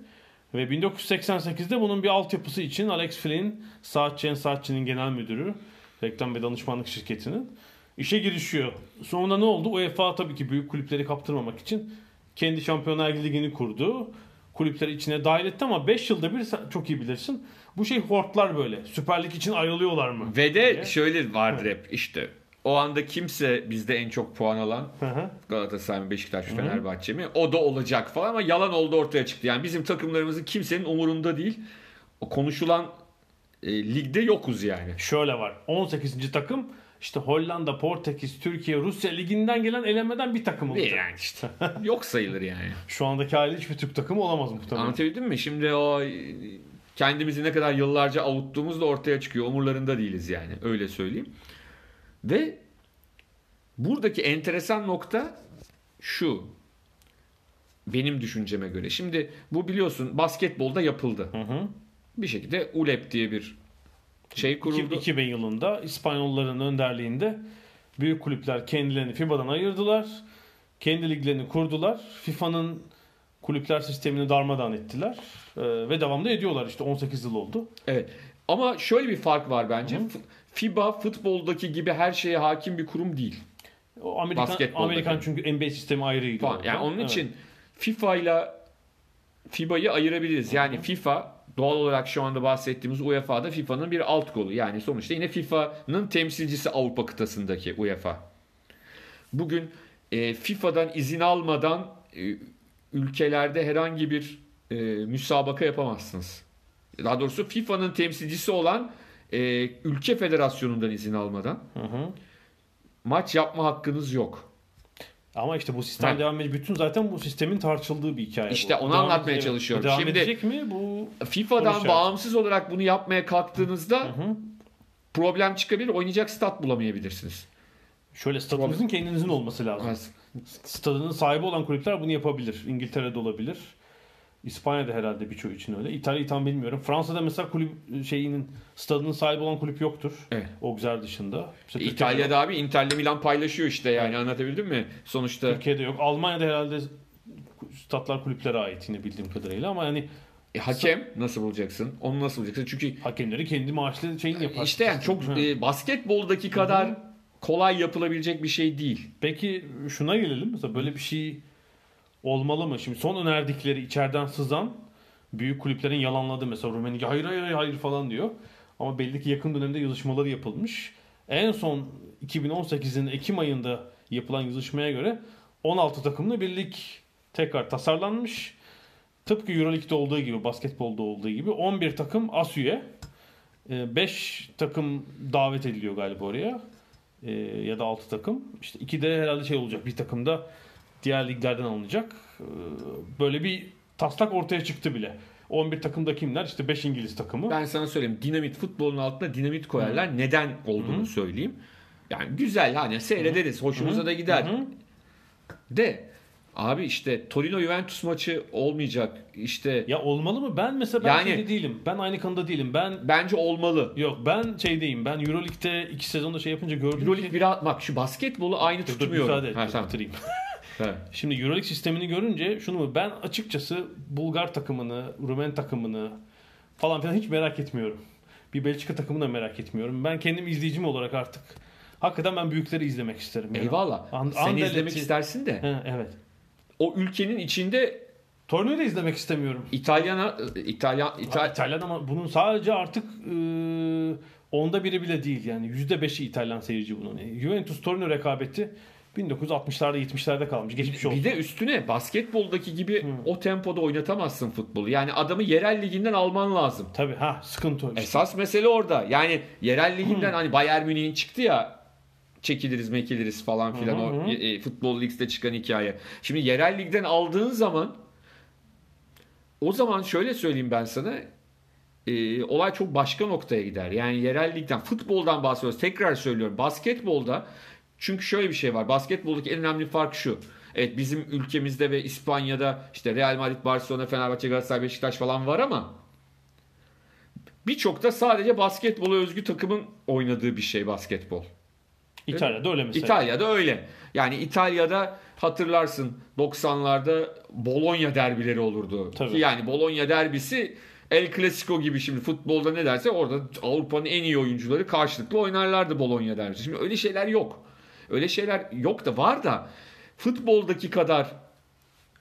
S2: Ve 1988'de bunun bir altyapısı için Alex Flynn, Saatçı'nın Saatçı'nın genel müdürü, reklam ve danışmanlık şirketinin işe girişiyor. Sonra ne oldu? UEFA tabii ki büyük kulüpleri kaptırmamak için kendi Şampiyonlar Ligi'ni kurdu. Kulüpleri içine dahil etti ama 5 yılda bir çok iyi bilirsin. Bu şey hortlar böyle. Süper Lig için ayrılıyorlar mı?
S3: Ve de
S2: diye.
S3: şöyle vardır hep işte. O anda kimse bizde en çok puan alan
S2: Hı hı.
S3: Galatasaray mı Beşiktaş mı Fenerbahçe mi? O da olacak falan ama yalan oldu ortaya çıktı. Yani bizim takımlarımızın kimsenin umurunda değil. O konuşulan e, ligde yokuz yani.
S2: Şöyle var. 18. takım işte Hollanda, Portekiz, Türkiye, Rusya liginden gelen elemeden bir takım olacak.
S3: Yani işte. Yok sayılır yani.
S2: Şu andaki hali hiçbir Türk takımı olamaz muhtemelen.
S3: Anlatabildim mi? Şimdi o e, kendimizi ne kadar yıllarca avuttuğumuz da ortaya çıkıyor. Umurlarında değiliz yani. Öyle söyleyeyim. Ve buradaki enteresan nokta şu. Benim düşünceme göre. Şimdi bu biliyorsun basketbolda yapıldı.
S2: Hı hı.
S3: Bir şekilde ULEP diye bir şey kuruldu.
S2: 2000 yılında İspanyolların önderliğinde büyük kulüpler kendilerini FIBA'dan ayırdılar. Kendi liglerini kurdular. FIFA'nın kulüpler sistemini darmadağın ettiler. Ee, ve devamlı ediyorlar işte 18 yıl oldu.
S3: Evet. Ama şöyle bir fark var bence.
S2: Hı hı.
S3: FIBA futboldaki gibi her şeye hakim bir kurum değil.
S2: O Amerikan. Amerikan çünkü NBA sistemi ayrıydı.
S3: Falan. Yani onun
S2: Evet.
S3: için FIFA ile FIBA'yı ayırabiliriz. Yani FIFA doğal olarak şu anda bahsettiğimiz UEFA'da FIFA'nın bir alt kolu. Yani sonuçta yine FIFA'nın temsilcisi Avrupa kıtasındaki UEFA. Bugün e, FIFA'dan izin almadan e, ülkelerde herhangi bir e, müsabaka yapamazsınız. Daha doğrusu FIFA'nın temsilcisi olan e, ülke federasyonundan izin almadan
S2: Hı hı.
S3: maç yapma hakkınız yok.
S2: Ama işte bu sistem
S3: Ha.
S2: devam edecek. Bütün zaten bu sistemin tartışıldığı bir hikaye.
S3: İşte
S2: bu.
S3: onu
S2: Devam
S3: anlatmaya
S2: edecek-
S3: çalışıyorum.
S2: Devam
S3: Şimdi-
S2: edecek mi? Bu
S3: FIFA'dan bağımsız olarak bunu yapmaya kalktığınızda
S2: Hı hı.
S3: problem çıkabilir. Oynayacak stat bulamayabilirsiniz.
S2: şöyle stadınızın kendinizin olması lazım.
S3: Az-
S2: Stadının sahibi olan kulüpler bunu yapabilir. İngiltere'de olabilir. İspanya'da herhalde birçoğu için öyle. İtalya'yı tam bilmiyorum. Fransa'da mesela kulüp şeyinin stadının sahibi olan kulüp yoktur.
S3: Evet.
S2: Ogzer dışında. Mesela Türkiye'de.
S3: İtalya'da abi Inter'le Milan paylaşıyor işte yani anlatabildim mi? Sonuçta
S2: Türkiye'de yok. Almanya'da herhalde statlar kulüplere ait yine bildiğim kadarıyla ama hani
S3: e, hakem nasıl bulacaksın? Onu nasıl bulacaksın? Çünkü
S2: hakemleri kendi maaşlı şeyini yapar.
S3: işte yani çok e, basketboldaki kadar kolay yapılabilecek bir şey değil.
S2: Peki şuna gelelim. Mesela böyle bir şey olmalı mı? Şimdi son önerdikleri içeriden sızan büyük kulüplerin yalanladığı mesela Rumeni hayır hayır hayır, falan diyor. Ama belli ki yakın dönemde yazışmaları yapılmış. En son 2018'in Ekim ayında yapılan yazışmaya göre 16 takımlı bir lig tekrar tasarlanmış. Tıpkı Euroleague'de olduğu gibi, basketbolda olduğu gibi 11 takım as üye. 5 takım davet ediliyor galiba oraya. Ee, ya da 6 takım. İşte iki de herhalde şey olacak. Bir takım da diğer liglerden alınacak. Ee, böyle bir taslak ortaya çıktı bile. 11 takımda kimler? İşte 5 İngiliz takımı.
S3: Ben sana söyleyeyim dinamit futbolun altına dinamit koyarlar. Neden olduğunu
S2: Hı.
S3: söyleyeyim. Yani güzel hani seyrederiz. Hoşumuza
S2: Hı.
S3: da gider.
S2: Hı hı.
S3: De abi işte Torino Juventus maçı olmayacak. İşte
S2: Ya olmalı mı? Ben mesela ben
S3: Yani-
S2: şeyde değilim. Ben aynı kanıda değilim. Ben
S3: bence olmalı.
S2: yok ben şeydeyim. Ben Euroleague'de iki sezonda şey yapınca gördüm
S3: Euroleague
S2: ki
S3: bir bak şu basketbolu aynı
S2: Dur, dur,
S3: tutmuyorum.
S2: müsaade et,
S3: Ha, tamam.
S2: bitireyim.
S3: Ha.
S2: Şimdi Euroleague sistemini görünce şunu mu? Ben açıkçası Bulgar takımını, Rumen takımını falan filan hiç merak etmiyorum. Bir Belçika takımını da merak etmiyorum. Ben kendim izleyicim olarak artık hakikaten ben büyükleri izlemek isterim. Yani.
S3: Eyvallah.
S2: An-
S3: Sen izlemek istersin de
S2: He, evet.
S3: O ülkenin içinde
S2: Torino'yu da izlemek istemiyorum.
S3: İtalyan
S2: Ha,
S3: İtal
S2: İtalyan ama bunun sadece artık e, onda biri bile değil yani. Yüzde beşi İtalyan seyirci bunun. E, Juventus Torino rekabeti 1960'larda 70'lerde kalmış. Geçmiş olsun.
S3: bir de üstüne basketboldaki gibi
S2: Hı.
S3: o tempoda oynatamazsın futbolu. Yani adamı yerel liginden alman lazım.
S2: Tabii ha sıkıntı o işte.
S3: Esas mesele orada. Yani yerel liginden hani Bayern Münih'in çıktı ya çekiliriz mekiliriz falan filan
S2: Hı hı
S3: o
S2: hı.
S3: e, futbol ligde çıkan hikaye. Şimdi yerel ligden aldığın zaman o zaman şöyle söyleyeyim ben sana e, olay çok başka noktaya gider. Yani yerel ligden futboldan bahsediyoruz. Tekrar söylüyorum basketbolda çünkü şöyle bir şey var. Basketboldaki en önemli fark şu. Evet bizim ülkemizde ve İspanya'da işte Real Madrid, Barcelona, Fenerbahçe, Galatasaray, Beşiktaş falan var ama birçok da sadece basketbola özgü takımın oynadığı bir şey basketbol.
S2: İtalya'da öyle mesela.
S3: İtalya'da öyle. Yani İtalya'da hatırlarsın 90'larda Bologna derbileri olurdu.
S2: Tabii.
S3: Ki yani Bologna derbisi El Clasico gibi şimdi futbolda ne derse orada Avrupa'nın en iyi oyuncuları karşılıklı oynarlardı Bologna derbisi. Şimdi öyle şeyler yok. Öyle şeyler yok da var da futboldaki kadar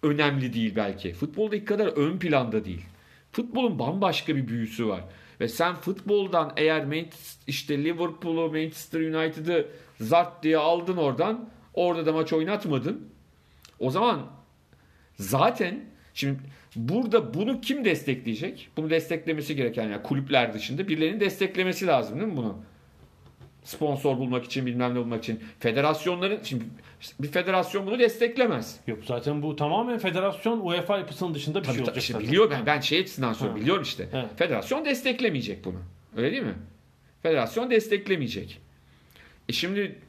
S3: önemli değil belki. Futboldaki kadar ön planda değil. Futbolun bambaşka bir büyüsü var. Ve sen futboldan eğer işte Liverpool'u, Manchester United'ı zart diye aldın oradan. Orada da maç oynatmadın. O zaman zaten şimdi burada bunu kim destekleyecek? Bunu desteklemesi gereken yani kulüpler dışında birilerinin desteklemesi lazım değil mi bunu? Sponsor bulmak için bilmem ne bulmak için. Federasyonların şimdi bir federasyon bunu desteklemez.
S2: Yok zaten bu tamamen federasyon UEFA yapısının dışında bir
S3: Tabii,
S2: şey olacak.
S3: işte
S2: zaten.
S3: biliyorum ben, ben şey açısından söylüyorum. Biliyorum işte.
S2: Evet.
S3: Federasyon desteklemeyecek bunu. Öyle değil mi? Federasyon desteklemeyecek. E şimdi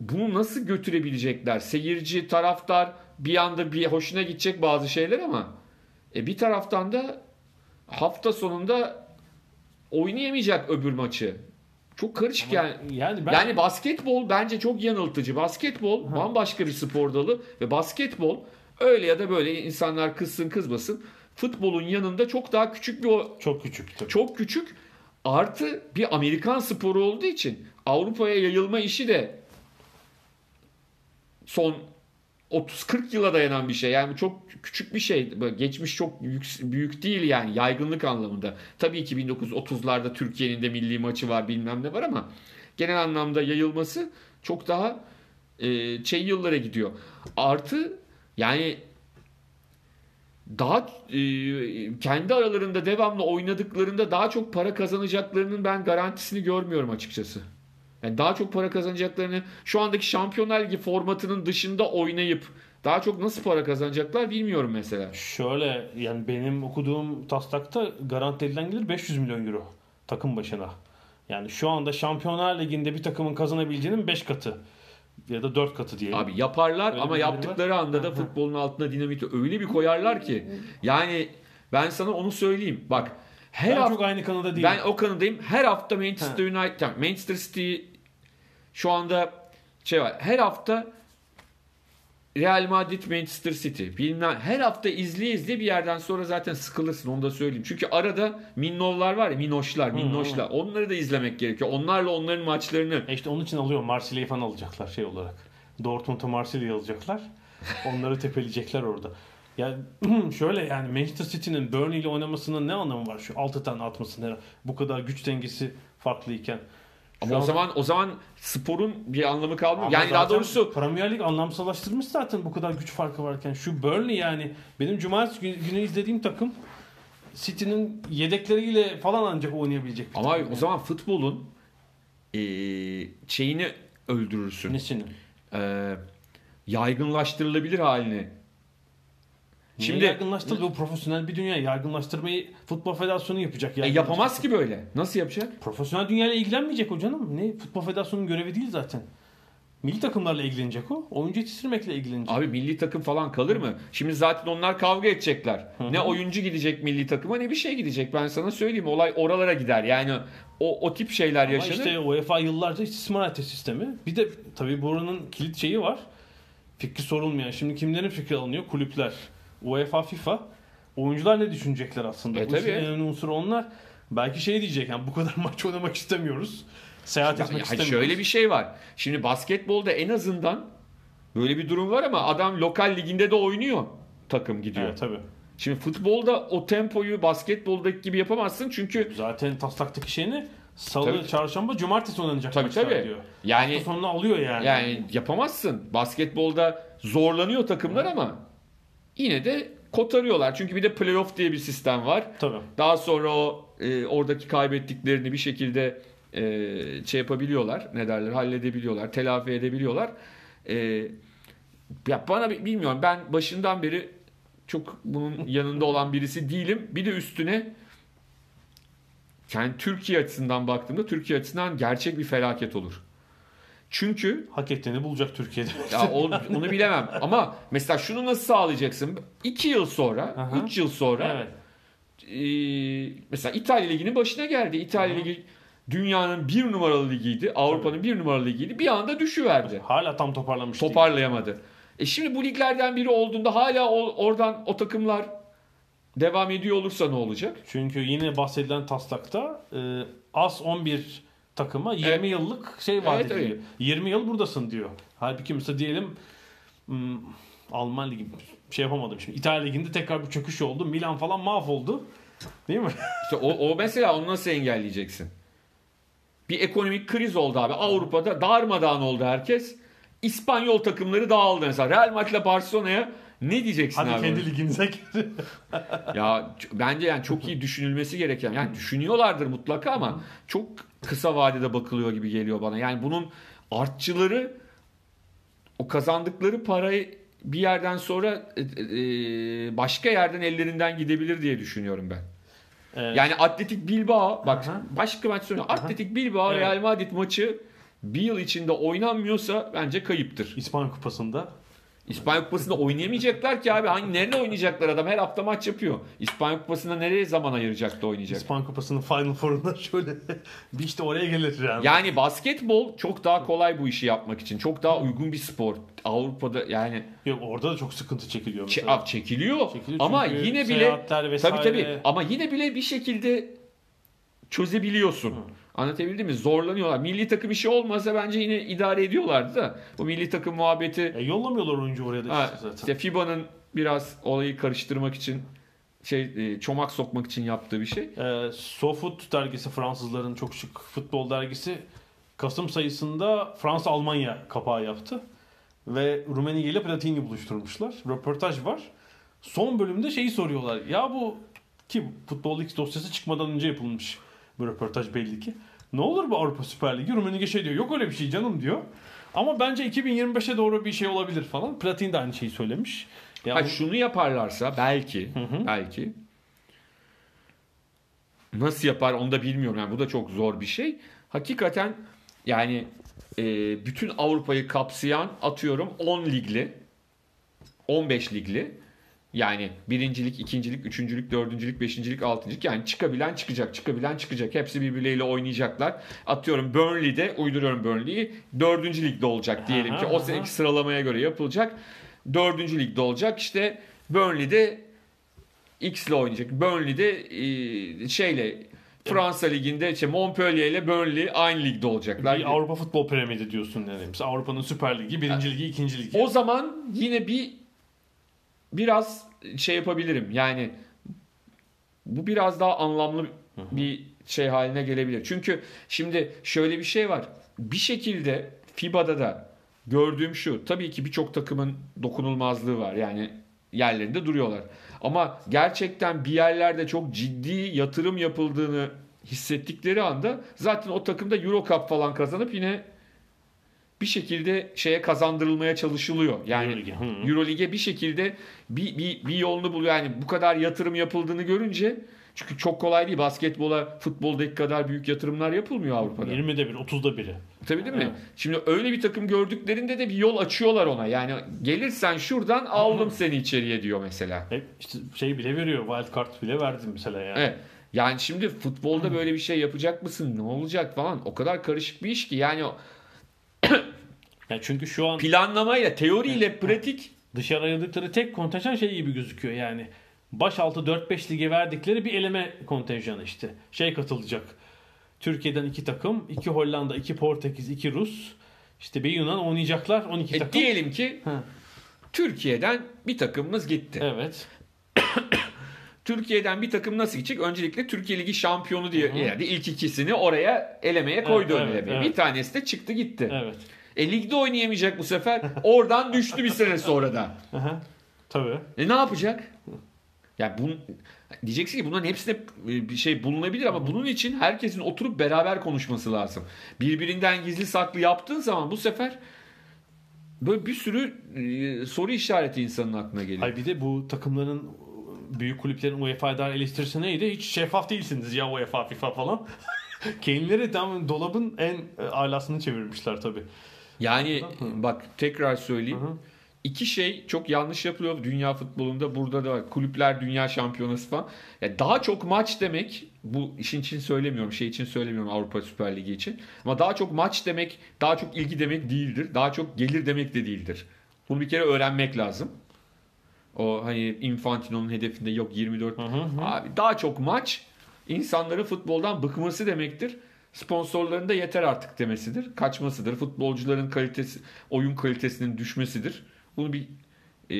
S3: bunu nasıl götürebilecekler? Seyirci, taraftar bir anda bir hoşuna gidecek bazı şeyler ama e bir taraftan da hafta sonunda oynayamayacak öbür maçı. Çok karışık yani.
S2: Yani ben
S3: Yani basketbol bence çok yanıltıcı. Basketbol bambaşka bir spor dalı ve basketbol öyle ya da böyle insanlar kızsın kızmasın futbolun yanında çok daha küçük bir o-
S2: çok küçük tabii.
S3: çok küçük artı bir Amerikan sporu olduğu için Avrupa'ya yayılma işi de son 30-40 yıla dayanan bir şey. Yani bu çok küçük bir şey. Geçmiş çok büyük, büyük değil yani yaygınlık anlamında. Tabii ki 1930'larda Türkiye'nin de milli maçı var bilmem ne var ama genel anlamda yayılması çok daha e, şey yıllara gidiyor. Artı yani daha e, kendi aralarında devamlı oynadıklarında daha çok para kazanacaklarının ben garantisini görmüyorum açıkçası. Yani daha çok para kazanacaklarını şu andaki Şampiyonlar Ligi formatının dışında oynayıp daha çok nasıl para kazanacaklar bilmiyorum mesela.
S2: Şöyle yani benim okuduğum taslakta garanti edilen gelir 500 milyon euro takım başına. Yani şu anda Şampiyonlar Ligi'nde bir takımın kazanabileceğinin 5 katı ya da 4 katı diyelim.
S3: Abi yaparlar
S2: Öyle
S3: ama yaptıkları anda da futbolun altına dinamiti öyle bir koyarlar ki yani ben sana onu söyleyeyim. Bak her
S2: ben
S3: hafta
S2: çok aynı kanıda değilim.
S3: Ben o kanadayım. Her hafta Manchester United, tamam, Manchester City şu anda şey var. Her hafta Real Madrid, Manchester City. Bilmem her hafta izleye izleye bir yerden sonra zaten sıkılırsın onu da söyleyeyim. Çünkü arada minnovlar var ya minnoşlar, minnoşlar. Onları da izlemek gerekiyor. Onlarla onların maçlarını
S2: E işte onun için alıyor. Marsilya'yı falan alacaklar şey olarak. Dortmund'a Marsilya'yı alacaklar. Onları tepeleyecekler orada. Ya şöyle yani Manchester City'nin Burnley ile oynamasının ne anlamı var şu 6 tane atmasının bu kadar güç dengesi farklıyken. Şu
S3: ama o
S2: an-
S3: zaman o zaman sporun bir anlamı kalmıyor.
S2: Ama
S3: Yani daha doğrusu
S2: Premier Lig anlamsallaştırmış zaten bu kadar güç farkı varken. Şu Burnley yani benim cumartesi günü, izlediğim takım City'nin yedekleriyle falan ancak oynayabilecek.
S3: ama o
S2: yani.
S3: zaman futbolun eee şeyini öldürürsün.
S2: Nesini?
S3: Eee yaygınlaştırılabilir halini
S2: Şimdi
S3: Şimdi-
S2: yaygınlaştırdı bu profesyonel bir dünya. Yaygınlaştırmayı futbol federasyonu yapacak.
S3: E, yapamaz ki böyle. Nasıl yapacak?
S2: Profesyonel dünyayla ilgilenmeyecek o canım. Ne? Futbol federasyonunun görevi değil zaten. Milli takımlarla ilgilenecek o. Oyuncu yetiştirmekle ilgilenecek.
S3: Abi milli takım falan kalır mı? Şimdi zaten onlar kavga edecekler. Ne oyuncu gidecek milli takıma ne bir şey gidecek. Ben sana söyleyeyim. Olay oralara gider. Yani o, o tip şeyler
S2: Ama
S3: yaşanır.
S2: işte UEFA yıllarca istismar etti sistemi. Bir de tabii buranın kilit şeyi var. Fikri sorulmayan. Şimdi kimlerin fikri alınıyor? Kulüpler. UEFA, FIFA. Oyuncular ne düşünecekler aslında?
S3: E,
S2: Bu
S3: tabii.
S2: en önemli unsuru onlar. Belki şey diyecek yani bu kadar maç oynamak istemiyoruz. Seyahat
S3: Ya-
S2: etmek
S3: ya
S2: istemiyoruz.
S3: şöyle bir şey var. Şimdi basketbolda en azından böyle bir durum var ama adam lokal liginde de oynuyor. Takım gidiyor.
S2: Evet tabii.
S3: Şimdi futbolda o tempoyu basketboldaki gibi yapamazsın çünkü
S2: Zaten taslaktaki şeyini salı,
S3: Tabii.
S2: çarşamba, cumartesi oynanacak
S3: Tabii,
S2: maçlar
S3: tabii.
S2: diyor.
S3: yani
S2: Hafta sonunu alıyor yani.
S3: Yani yapamazsın. Basketbolda zorlanıyor takımlar ama yine de kotarıyorlar. Çünkü bir de playoff diye bir sistem var.
S2: Tabii.
S3: Daha sonra o e, oradaki kaybettiklerini bir şekilde e, şey yapabiliyorlar. Ne derler? Halledebiliyorlar. Telafi edebiliyorlar. E, ya bana bi- bilmiyorum. Ben başından beri çok bunun yanında olan birisi değilim. Bir de üstüne yani Türkiye açısından baktığımda Türkiye açısından gerçek bir felaket olur. Çünkü
S2: Hak ettiğini bulacak Türkiye'de.
S3: ya o- onu bilemem. Ama mesela şunu nasıl sağlayacaksın? 2 yıl sonra,
S2: Aha.
S3: 3 yıl sonra
S2: evet.
S3: e, mesela İtalya Ligi'nin başına geldi. İtalya
S2: Aha.
S3: Ligi dünyanın bir numaralı ligiydi. Avrupa'nın bir numaralı ligiydi. Bir anda düşüverdi.
S2: Hala tam toparlamış değil.
S3: Toparlayamadı. E şimdi bu liglerden biri olduğunda hala o- oradan o takımlar devam ediyor olursa ne olacak?
S2: Çünkü yine bahsedilen taslakta e, az 11 takıma 20
S3: Evet.
S2: yıllık şey vaat
S3: Evet,
S2: ediliyor.
S3: evet.
S2: 20 yıl buradasın diyor. Halbuki mesela diyelim hmm, Alman ligi şey yapamadım şimdi. İtalya liginde tekrar bir çöküş oldu. Milan falan mahvoldu. Değil mi?
S3: İşte o, o mesela onu nasıl engelleyeceksin? Bir ekonomik kriz oldu abi. Avrupa'da darmadağın oldu herkes. İspanyol takımları dağıldı mesela. Real Madrid'le Barcelona'ya ne diyeceksin
S2: Hadi
S3: abi?
S2: kendi liginize gir.
S3: Ya bence yani çok iyi düşünülmesi gereken. Yani düşünüyorlardır mutlaka ama çok kısa vadede bakılıyor gibi geliyor bana. Yani bunun artçıları o kazandıkları parayı bir yerden sonra e, e, başka yerden ellerinden gidebilir diye düşünüyorum ben.
S2: Evet.
S3: Yani Atletik Bilbao bak
S2: Aha.
S3: başka maç söylüyorum. Atletik Bilbao
S2: Evet.
S3: Real Madrid maçı bir yıl içinde oynanmıyorsa bence kayıptır.
S2: İspanya Kupası'nda
S3: İspanya Kupası'nda oynayamayacaklar ki abi. Hangi nerede oynayacaklar adam? Her hafta maç yapıyor. İspanya Kupası'nda nereye zaman ayıracak da oynayacak?
S2: İspan Kupası'nın Final Four'unda şöyle bir işte oraya gelir yani.
S3: Yani basketbol çok daha kolay bu işi yapmak için. Çok daha uygun bir spor. Avrupa'da yani
S2: Yok orada da çok sıkıntı çekiliyor
S3: çe-
S2: mesela.
S3: ab- çekiliyor.
S2: Çekiliyor
S3: ama yine bile tabii tabii ama yine bile bir şekilde çözebiliyorsun. Anlatabildim mi? Zorlanıyorlar. Milli takım işi olmasa bence yine idare ediyorlardı da. Bu milli takım muhabbeti
S2: E, yollamıyorlar oyuncu oraya da
S3: Ha,
S2: işte zaten.
S3: işte FIBA'nın biraz olayı karıştırmak için şey e, çomak sokmak için yaptığı bir şey.
S2: E, SoFoot dergisi Fransızların çok şık futbol dergisi Kasım sayısında Fransa-Almanya kapağı yaptı. Ve Rumeniye ile Platini buluşturmuşlar. Röportaj var. Son bölümde şeyi soruyorlar. Ya bu ki Futbol X dosyası çıkmadan önce yapılmış bu röportaj belli ki. Ne olur bu Avrupa Süper Ligi? Rummenigge şey diyor. Yok öyle bir şey canım diyor. Ama bence 2025'e doğru bir şey olabilir falan. Platini de aynı şeyi söylemiş. Yani
S3: Ha, şunu yaparlarsa belki belki nasıl yapar onu da bilmiyorum. Yani bu da çok zor bir şey. Hakikaten yani e, bütün Avrupa'yı kapsayan atıyorum 10 ligli 15 ligli yani birincilik, ikincilik, üçüncülük, dördüncülük, beşincilik, altıncılık yani çıkabilen çıkacak, çıkabilen çıkacak. Hepsi birbirleriyle oynayacaklar. Atıyorum Burnley'de, uyduruyorum Burnley'i, dördüncü ligde olacak diyelim ki. O seneki sıralamaya göre yapılacak. Dördüncü ligde olacak. İşte Burnley'de X ile oynayacak. Burnley'de e, şeyle Fransa liginde işte Montpellier ile Burnley aynı ligde olacaklar.
S2: bir Avrupa Futbol Piramidi diyorsun yani. Mesela Avrupa'nın Süper Ligi, birinci ligi, ikinci ligi.
S3: O zaman yine bir biraz şey yapabilirim. Yani bu biraz daha anlamlı bir şey haline gelebilir. Çünkü şimdi şöyle bir şey var. Bir şekilde FIBA'da da gördüğüm şu. Tabii ki birçok takımın dokunulmazlığı var. Yani yerlerinde duruyorlar. Ama gerçekten bir yerlerde çok ciddi yatırım yapıldığını hissettikleri anda zaten o takımda Euro Cup falan kazanıp yine bir şekilde şeye kazandırılmaya çalışılıyor. Yani. Euroleague'e bir şekilde bir, bir, bir yolunu buluyor. Yani bu kadar yatırım yapıldığını görünce çünkü çok kolay değil. Basketbola, futboldaki kadar büyük yatırımlar yapılmıyor Avrupa'da.
S2: 20'de bir, 30'da biri.
S3: Tabii değil mi?
S2: Evet.
S3: Şimdi öyle bir takım gördüklerinde de bir yol açıyorlar ona. Yani gelirsen şuradan aldım seni içeriye diyor mesela.
S2: Hep işte şey bile veriyor. Wild card bile verdim mesela yani.
S3: Evet. Yani şimdi futbolda böyle bir şey yapacak mısın? Ne olacak falan. O kadar karışık bir iş ki. Yani
S2: Yani çünkü şu an
S3: planlamayla, teoriyle pratik
S2: dışarı ayırdıkları tek kontenjan şey gibi gözüküyor yani. Baş altı 4-5 lige verdikleri bir eleme kontenjanı işte. Şey katılacak. Türkiye'den iki takım, iki Hollanda, iki Portekiz, iki Rus. İşte bir Yunan oynayacaklar 12
S3: e,
S2: takım.
S3: diyelim ki
S2: Ha,
S3: Türkiye'den bir takımımız gitti.
S2: Evet.
S3: Türkiye'den bir takım nasıl gidecek? Öncelikle Türkiye Ligi şampiyonu diye yani ilk ikisini oraya elemeye koydu
S2: Evet, evet,
S3: elemeye.
S2: evet.
S3: Bir tanesi de çıktı gitti.
S2: Evet.
S3: E ligde oynayamayacak bu sefer. Oradan düştü bir sene sonra da.
S2: Tabii.
S3: E ne yapacak? Yani bun, diyeceksin ki bunların hepsine e, bir şey bulunabilir ama bunun için herkesin oturup beraber konuşması lazım. Birbirinden gizli saklı yaptığın zaman bu sefer böyle bir sürü e, soru işareti insanın aklına geliyor.
S2: Ay bir de bu takımların büyük kulüplerin UEFA'ya dair eleştirisi neydi? Hiç şeffaf değilsiniz ya UEFA, FIFA falan. Kendileri tam dolabın en e, alasını çevirmişler tabii.
S3: Yani bak tekrar söyleyeyim.
S2: Hı hı.
S3: İki şey çok yanlış yapılıyor dünya futbolunda. Burada da kulüpler dünya şampiyonası falan. Ya daha çok maç demek bu işin için söylemiyorum. Şey için söylemiyorum Avrupa Süper Ligi için. Ama daha çok maç demek, daha çok ilgi demek değildir. Daha çok gelir demek de değildir. Bunu bir kere öğrenmek lazım. O hani Infantino'nun hedefinde yok 24.
S2: Hı hı hı.
S3: Abi daha çok maç insanların futboldan bıkması demektir. Sponsorların da yeter artık demesidir. Kaçmasıdır. Futbolcuların kalitesi, oyun kalitesinin düşmesidir. Bunu bir e,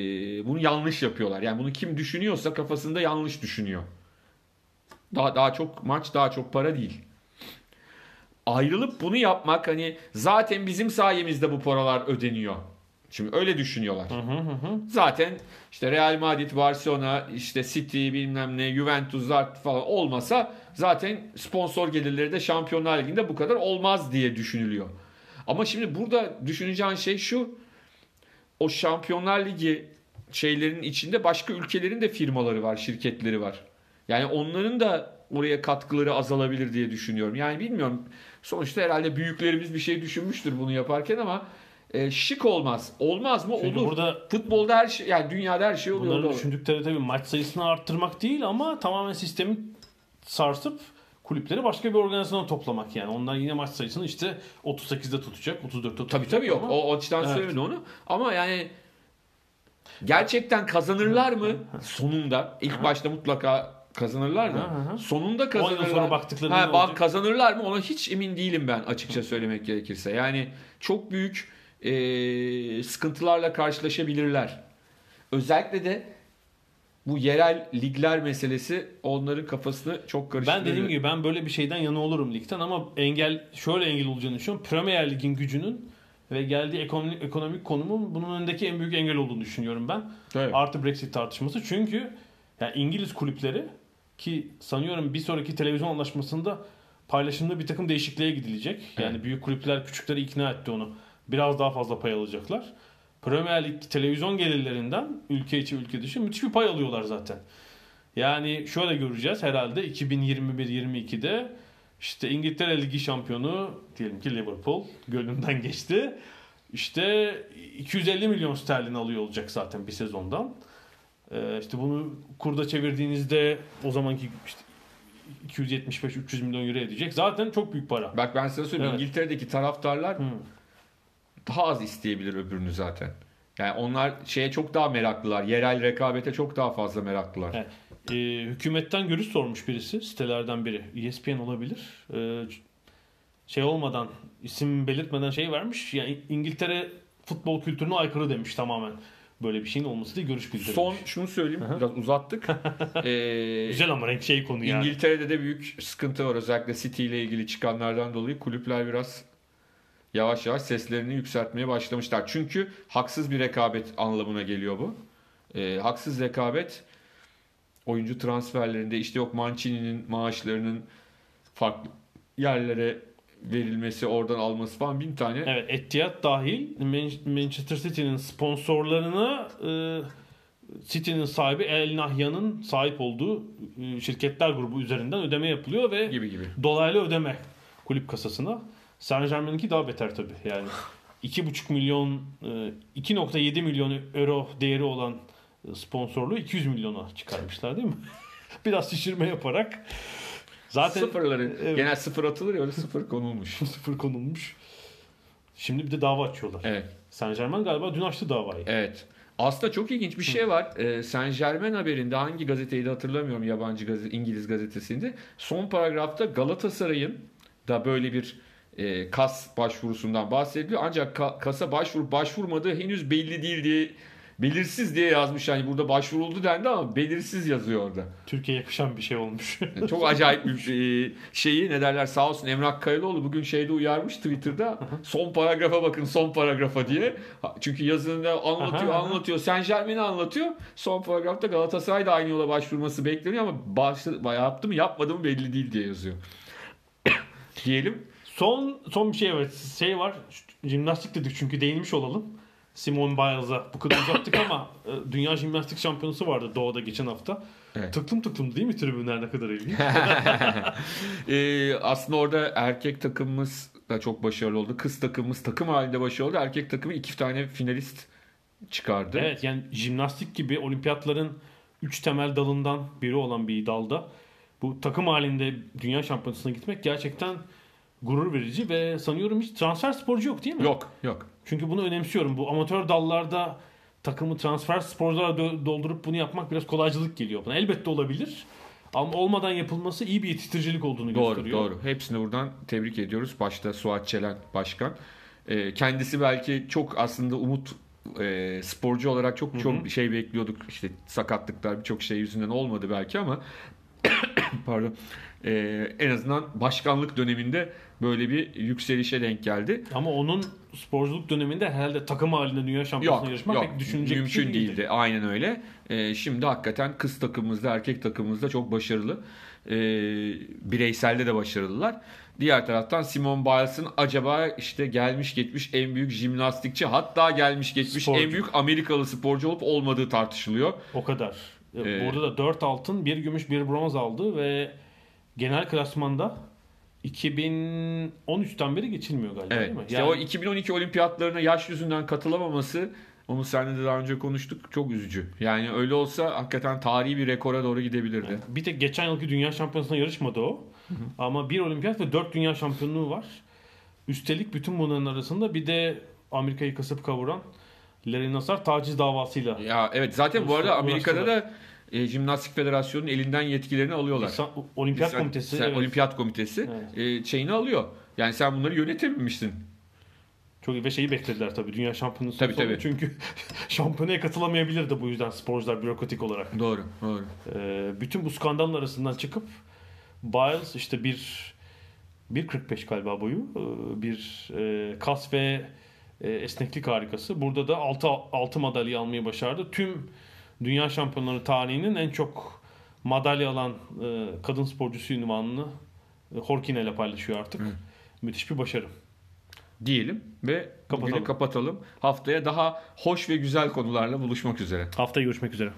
S3: bunu yanlış yapıyorlar. Yani bunu kim düşünüyorsa kafasında yanlış düşünüyor. Daha daha çok maç, daha çok para değil. Ayrılıp bunu yapmak hani zaten bizim sayemizde bu paralar ödeniyor. Şimdi öyle düşünüyorlar.
S2: Hı hı hı.
S3: Zaten işte Real Madrid, Barcelona, işte City bilmem ne, Juventus falan olmasa zaten sponsor gelirleri de Şampiyonlar Ligi'nde bu kadar olmaz diye düşünülüyor. Ama şimdi burada düşüneceğin şey şu. O Şampiyonlar Ligi şeylerin içinde başka ülkelerin de firmaları var, şirketleri var. Yani onların da oraya katkıları azalabilir diye düşünüyorum. Yani bilmiyorum. Sonuçta herhalde büyüklerimiz bir şey düşünmüştür bunu yaparken ama e, şık olmaz. Olmaz mı?
S2: Çünkü
S3: Olur.
S2: burada
S3: Futbolda her şey yani dünyada her şey oluyor.
S2: bunları
S3: Doğru.
S2: düşündükleri tabii maç sayısını arttırmak değil ama tamamen sistemi sarsıp kulüpleri başka bir organizasyona toplamak yani. Onlar yine maç sayısını işte 38'de tutacak, 34'te tutacak.
S3: Tabii tabii yok.
S2: ama-
S3: O, o açıdan
S2: Evet.
S3: söylemedim onu. Ama yani gerçekten kazanırlar mı sonunda? İlk başta mutlaka kazanırlar da. Sonunda
S2: 10 yıl
S3: kazanırlar.
S2: sonra baktıklarında
S3: Ha, bak
S2: olacak?
S3: kazanırlar mı? Ona hiç emin değilim ben açıkça söylemek gerekirse. Yani çok büyük e, sıkıntılarla karşılaşabilirler. Özellikle de bu yerel ligler meselesi onların kafasını çok karıştırıyor.
S2: Ben dediğim gibi ben böyle bir şeyden yana olurum ligden ama engel şöyle engel olacağını düşünüyorum. Premier Lig'in gücünün ve geldiği ekonomik, ekonomik konumun bunun önündeki en büyük engel olduğunu düşünüyorum ben.
S3: Evet.
S2: Artı Brexit tartışması. Çünkü yani İngiliz kulüpleri ki sanıyorum bir sonraki televizyon anlaşmasında paylaşımda bir takım değişikliğe gidilecek. Yani
S3: Evet.
S2: büyük kulüpler küçükleri ikna etti onu. Biraz daha fazla pay alacaklar. Premier Lig televizyon gelirlerinden ülke içi ülke dışı müthiş bir pay alıyorlar zaten. Yani şöyle göreceğiz herhalde 2021-22'de işte İngiltere Ligi şampiyonu diyelim ki Liverpool gönlünden geçti. İşte 250 milyon sterlin alıyor olacak zaten bir sezondan. Ee, işte bunu kurda çevirdiğinizde o zamanki işte 275-300 milyon euro edecek. Zaten çok büyük para.
S3: Bak ben size söyleyeyim
S2: Evet.
S3: İngiltere'deki taraftarlar
S2: Hı.
S3: Daha az isteyebilir öbürünü zaten. Yani onlar şeye çok daha meraklılar. Yerel rekabete çok daha fazla meraklılar.
S2: Evet. Ee, hükümetten görüş sormuş birisi sitelerden biri. ESPN olabilir. Ee, şey olmadan isim belirtmeden şey vermiş. Yani İngiltere futbol kültürüne aykırı demiş tamamen. Böyle bir şeyin olması diye görüş bildirmiş.
S3: Son şunu söyleyeyim. Biraz uzattık. Ee,
S2: Güzel ama renk şey konu yani.
S3: İngiltere'de de büyük sıkıntı var. Özellikle City ile ilgili çıkanlardan dolayı kulüpler biraz yavaş yavaş seslerini yükseltmeye başlamışlar. Çünkü haksız bir rekabet anlamına geliyor bu. Ee, haksız rekabet oyuncu transferlerinde işte yok Mancini'nin maaşlarının farklı yerlere verilmesi, oradan alması falan bin tane.
S2: Evet Etihad dahil Man- Manchester City'nin sponsorlarına e, City'nin sahibi El Nahyan'ın sahip olduğu e, şirketler grubu üzerinden ödeme yapılıyor ve
S3: gibi gibi.
S2: dolaylı ödeme kulüp kasasına. Saint Germain'inki daha beter tabii. Yani 2,5 milyon e, 2.7 milyon euro değeri olan e, sponsorluğu 200 milyona çıkarmışlar değil mi? Biraz şişirme yaparak zaten
S3: Sıfırları
S2: Evet.
S3: genel sıfır atılır ya öyle sıfır konulmuş.
S2: sıfır konulmuş. Şimdi bir de dava açıyorlar.
S3: Evet.
S2: Saint Germain galiba dün açtı davayı.
S3: Evet. Aslında çok ilginç bir şey var. Ee, Saint Germain haberinde hangi gazeteyi de hatırlamıyorum yabancı gazete, İngiliz gazetesinde. Son paragrafta Galatasaray'ın da böyle bir e, kas başvurusundan bahsediliyor. Ancak ka- kasa başvuru başvurmadığı henüz belli değil diye belirsiz diye yazmış. Yani burada başvuruldu dendi ama belirsiz yazıyor orada.
S2: Türkiye'ye yakışan bir şey olmuş.
S3: Yani çok acayip bir e, şeyi ne derler sağ olsun Emrah Kayılıoğlu bugün şeyde uyarmış Twitter'da son paragrafa bakın son paragrafa diye. Çünkü yazında anlatıyor anlatıyor Saint Germain'i anlatıyor. Son paragrafta Galatasaray da aynı yola başvurması bekleniyor ama başladı, yaptı mı yapmadı mı belli değil diye yazıyor. Diyelim.
S2: Son son bir şey evet. Şey var. Jimnastik dedik çünkü değinmiş olalım. Simone Biles'a bu kadar uzattık ama e, Dünya Jimnastik Şampiyonası vardı Doğu'da geçen hafta.
S3: Evet.
S2: Tıklım tıklım değil mi tribünler ne kadar ilginç?
S3: Ee, aslında orada erkek takımımız da çok başarılı oldu. Kız takımımız takım halinde başarılı oldu. Erkek takımı iki tane finalist çıkardı.
S2: evet yani jimnastik gibi olimpiyatların üç temel dalından biri olan bir dalda bu takım halinde Dünya Şampiyonası'na gitmek gerçekten gurur verici ve sanıyorum hiç transfer sporcu yok değil mi?
S3: Yok yok.
S2: Çünkü bunu önemsiyorum. Bu amatör dallarda takımı transfer sporculara doldurup bunu yapmak biraz kolaycılık geliyor bana. Elbette olabilir. Ama olmadan yapılması iyi bir yetiştiricilik olduğunu
S3: Doğru
S2: gösteriyor.
S3: doğru. Hepsini buradan tebrik ediyoruz. Başta Suat Çelen Başkan. Ee, kendisi belki çok aslında umut e, sporcu olarak çok çok şey bekliyorduk. İşte sakatlıklar birçok şey yüzünden olmadı belki ama pardon. Ee, en azından başkanlık döneminde böyle bir yükselişe denk geldi.
S2: Ama onun sporculuk döneminde herhalde takım halinde dünya şampiyonasına yarışmak
S3: yok.
S2: pek düşünecek bir
S3: Mümkün
S2: şey değildi.
S3: değildi. Aynen öyle. Ee, şimdi hakikaten kız takımımızda, erkek takımımızda çok başarılı. Ee, bireyselde de başarılılar. Diğer taraftan Simone Biles'ın acaba işte gelmiş geçmiş en büyük jimnastikçi hatta gelmiş geçmiş
S2: Sporcu.
S3: en büyük Amerikalı sporcu olup olmadığı tartışılıyor.
S2: O kadar.
S3: Ee,
S2: Burada da 4 altın, 1 gümüş, 1 bronz aldı ve genel klasmanda 2013'ten beri geçilmiyor galiba
S3: Evet.
S2: değil mi?
S3: İşte
S2: Yani
S3: o 2012 olimpiyatlarına yaş yüzünden katılamaması onu seninle de daha önce konuştuk. Çok üzücü. Yani öyle olsa hakikaten tarihi bir rekora doğru gidebilirdi.
S2: bir tek geçen yılki dünya şampiyonasında yarışmadı o. Ama bir olimpiyat ve dört dünya şampiyonluğu var. Üstelik bütün bunların arasında bir de Amerika'yı kasıp kavuran Larry Nassar taciz davasıyla.
S3: Ya evet zaten bu arada Amerika'da da e, Jimnastik Federasyonu'nun elinden yetkilerini alıyorlar.
S2: İnsan- Olimpiyat
S3: Sen-
S2: Komitesi.
S3: sen
S2: evet.
S3: Olimpiyat Komitesi e, şeyini alıyor. Yani sen bunları yönetememişsin.
S2: Çok iyi ve şeyi beklediler tabii dünya şampiyonası
S3: Tabii, tabii.
S2: Çünkü şampiyonaya katılamayabilirdi bu yüzden sporcular bürokratik olarak.
S3: Doğru, doğru.
S2: Ee, bütün bu skandalın arasından çıkıp Biles işte bir 1.45 galiba boyu ee, bir e, kas ve e, esneklik harikası. Burada da 6 6 madalya almayı başardı. Tüm dünya şampiyonları tarihinin en çok madalya alan e, kadın sporcusu ünvanını e, Horkine ile paylaşıyor artık. Müthiş bir başarı.
S3: Diyelim ve
S2: Kapatalım.
S3: kapatalım. Haftaya daha hoş ve güzel konularla buluşmak üzere.
S2: Haftaya görüşmek üzere.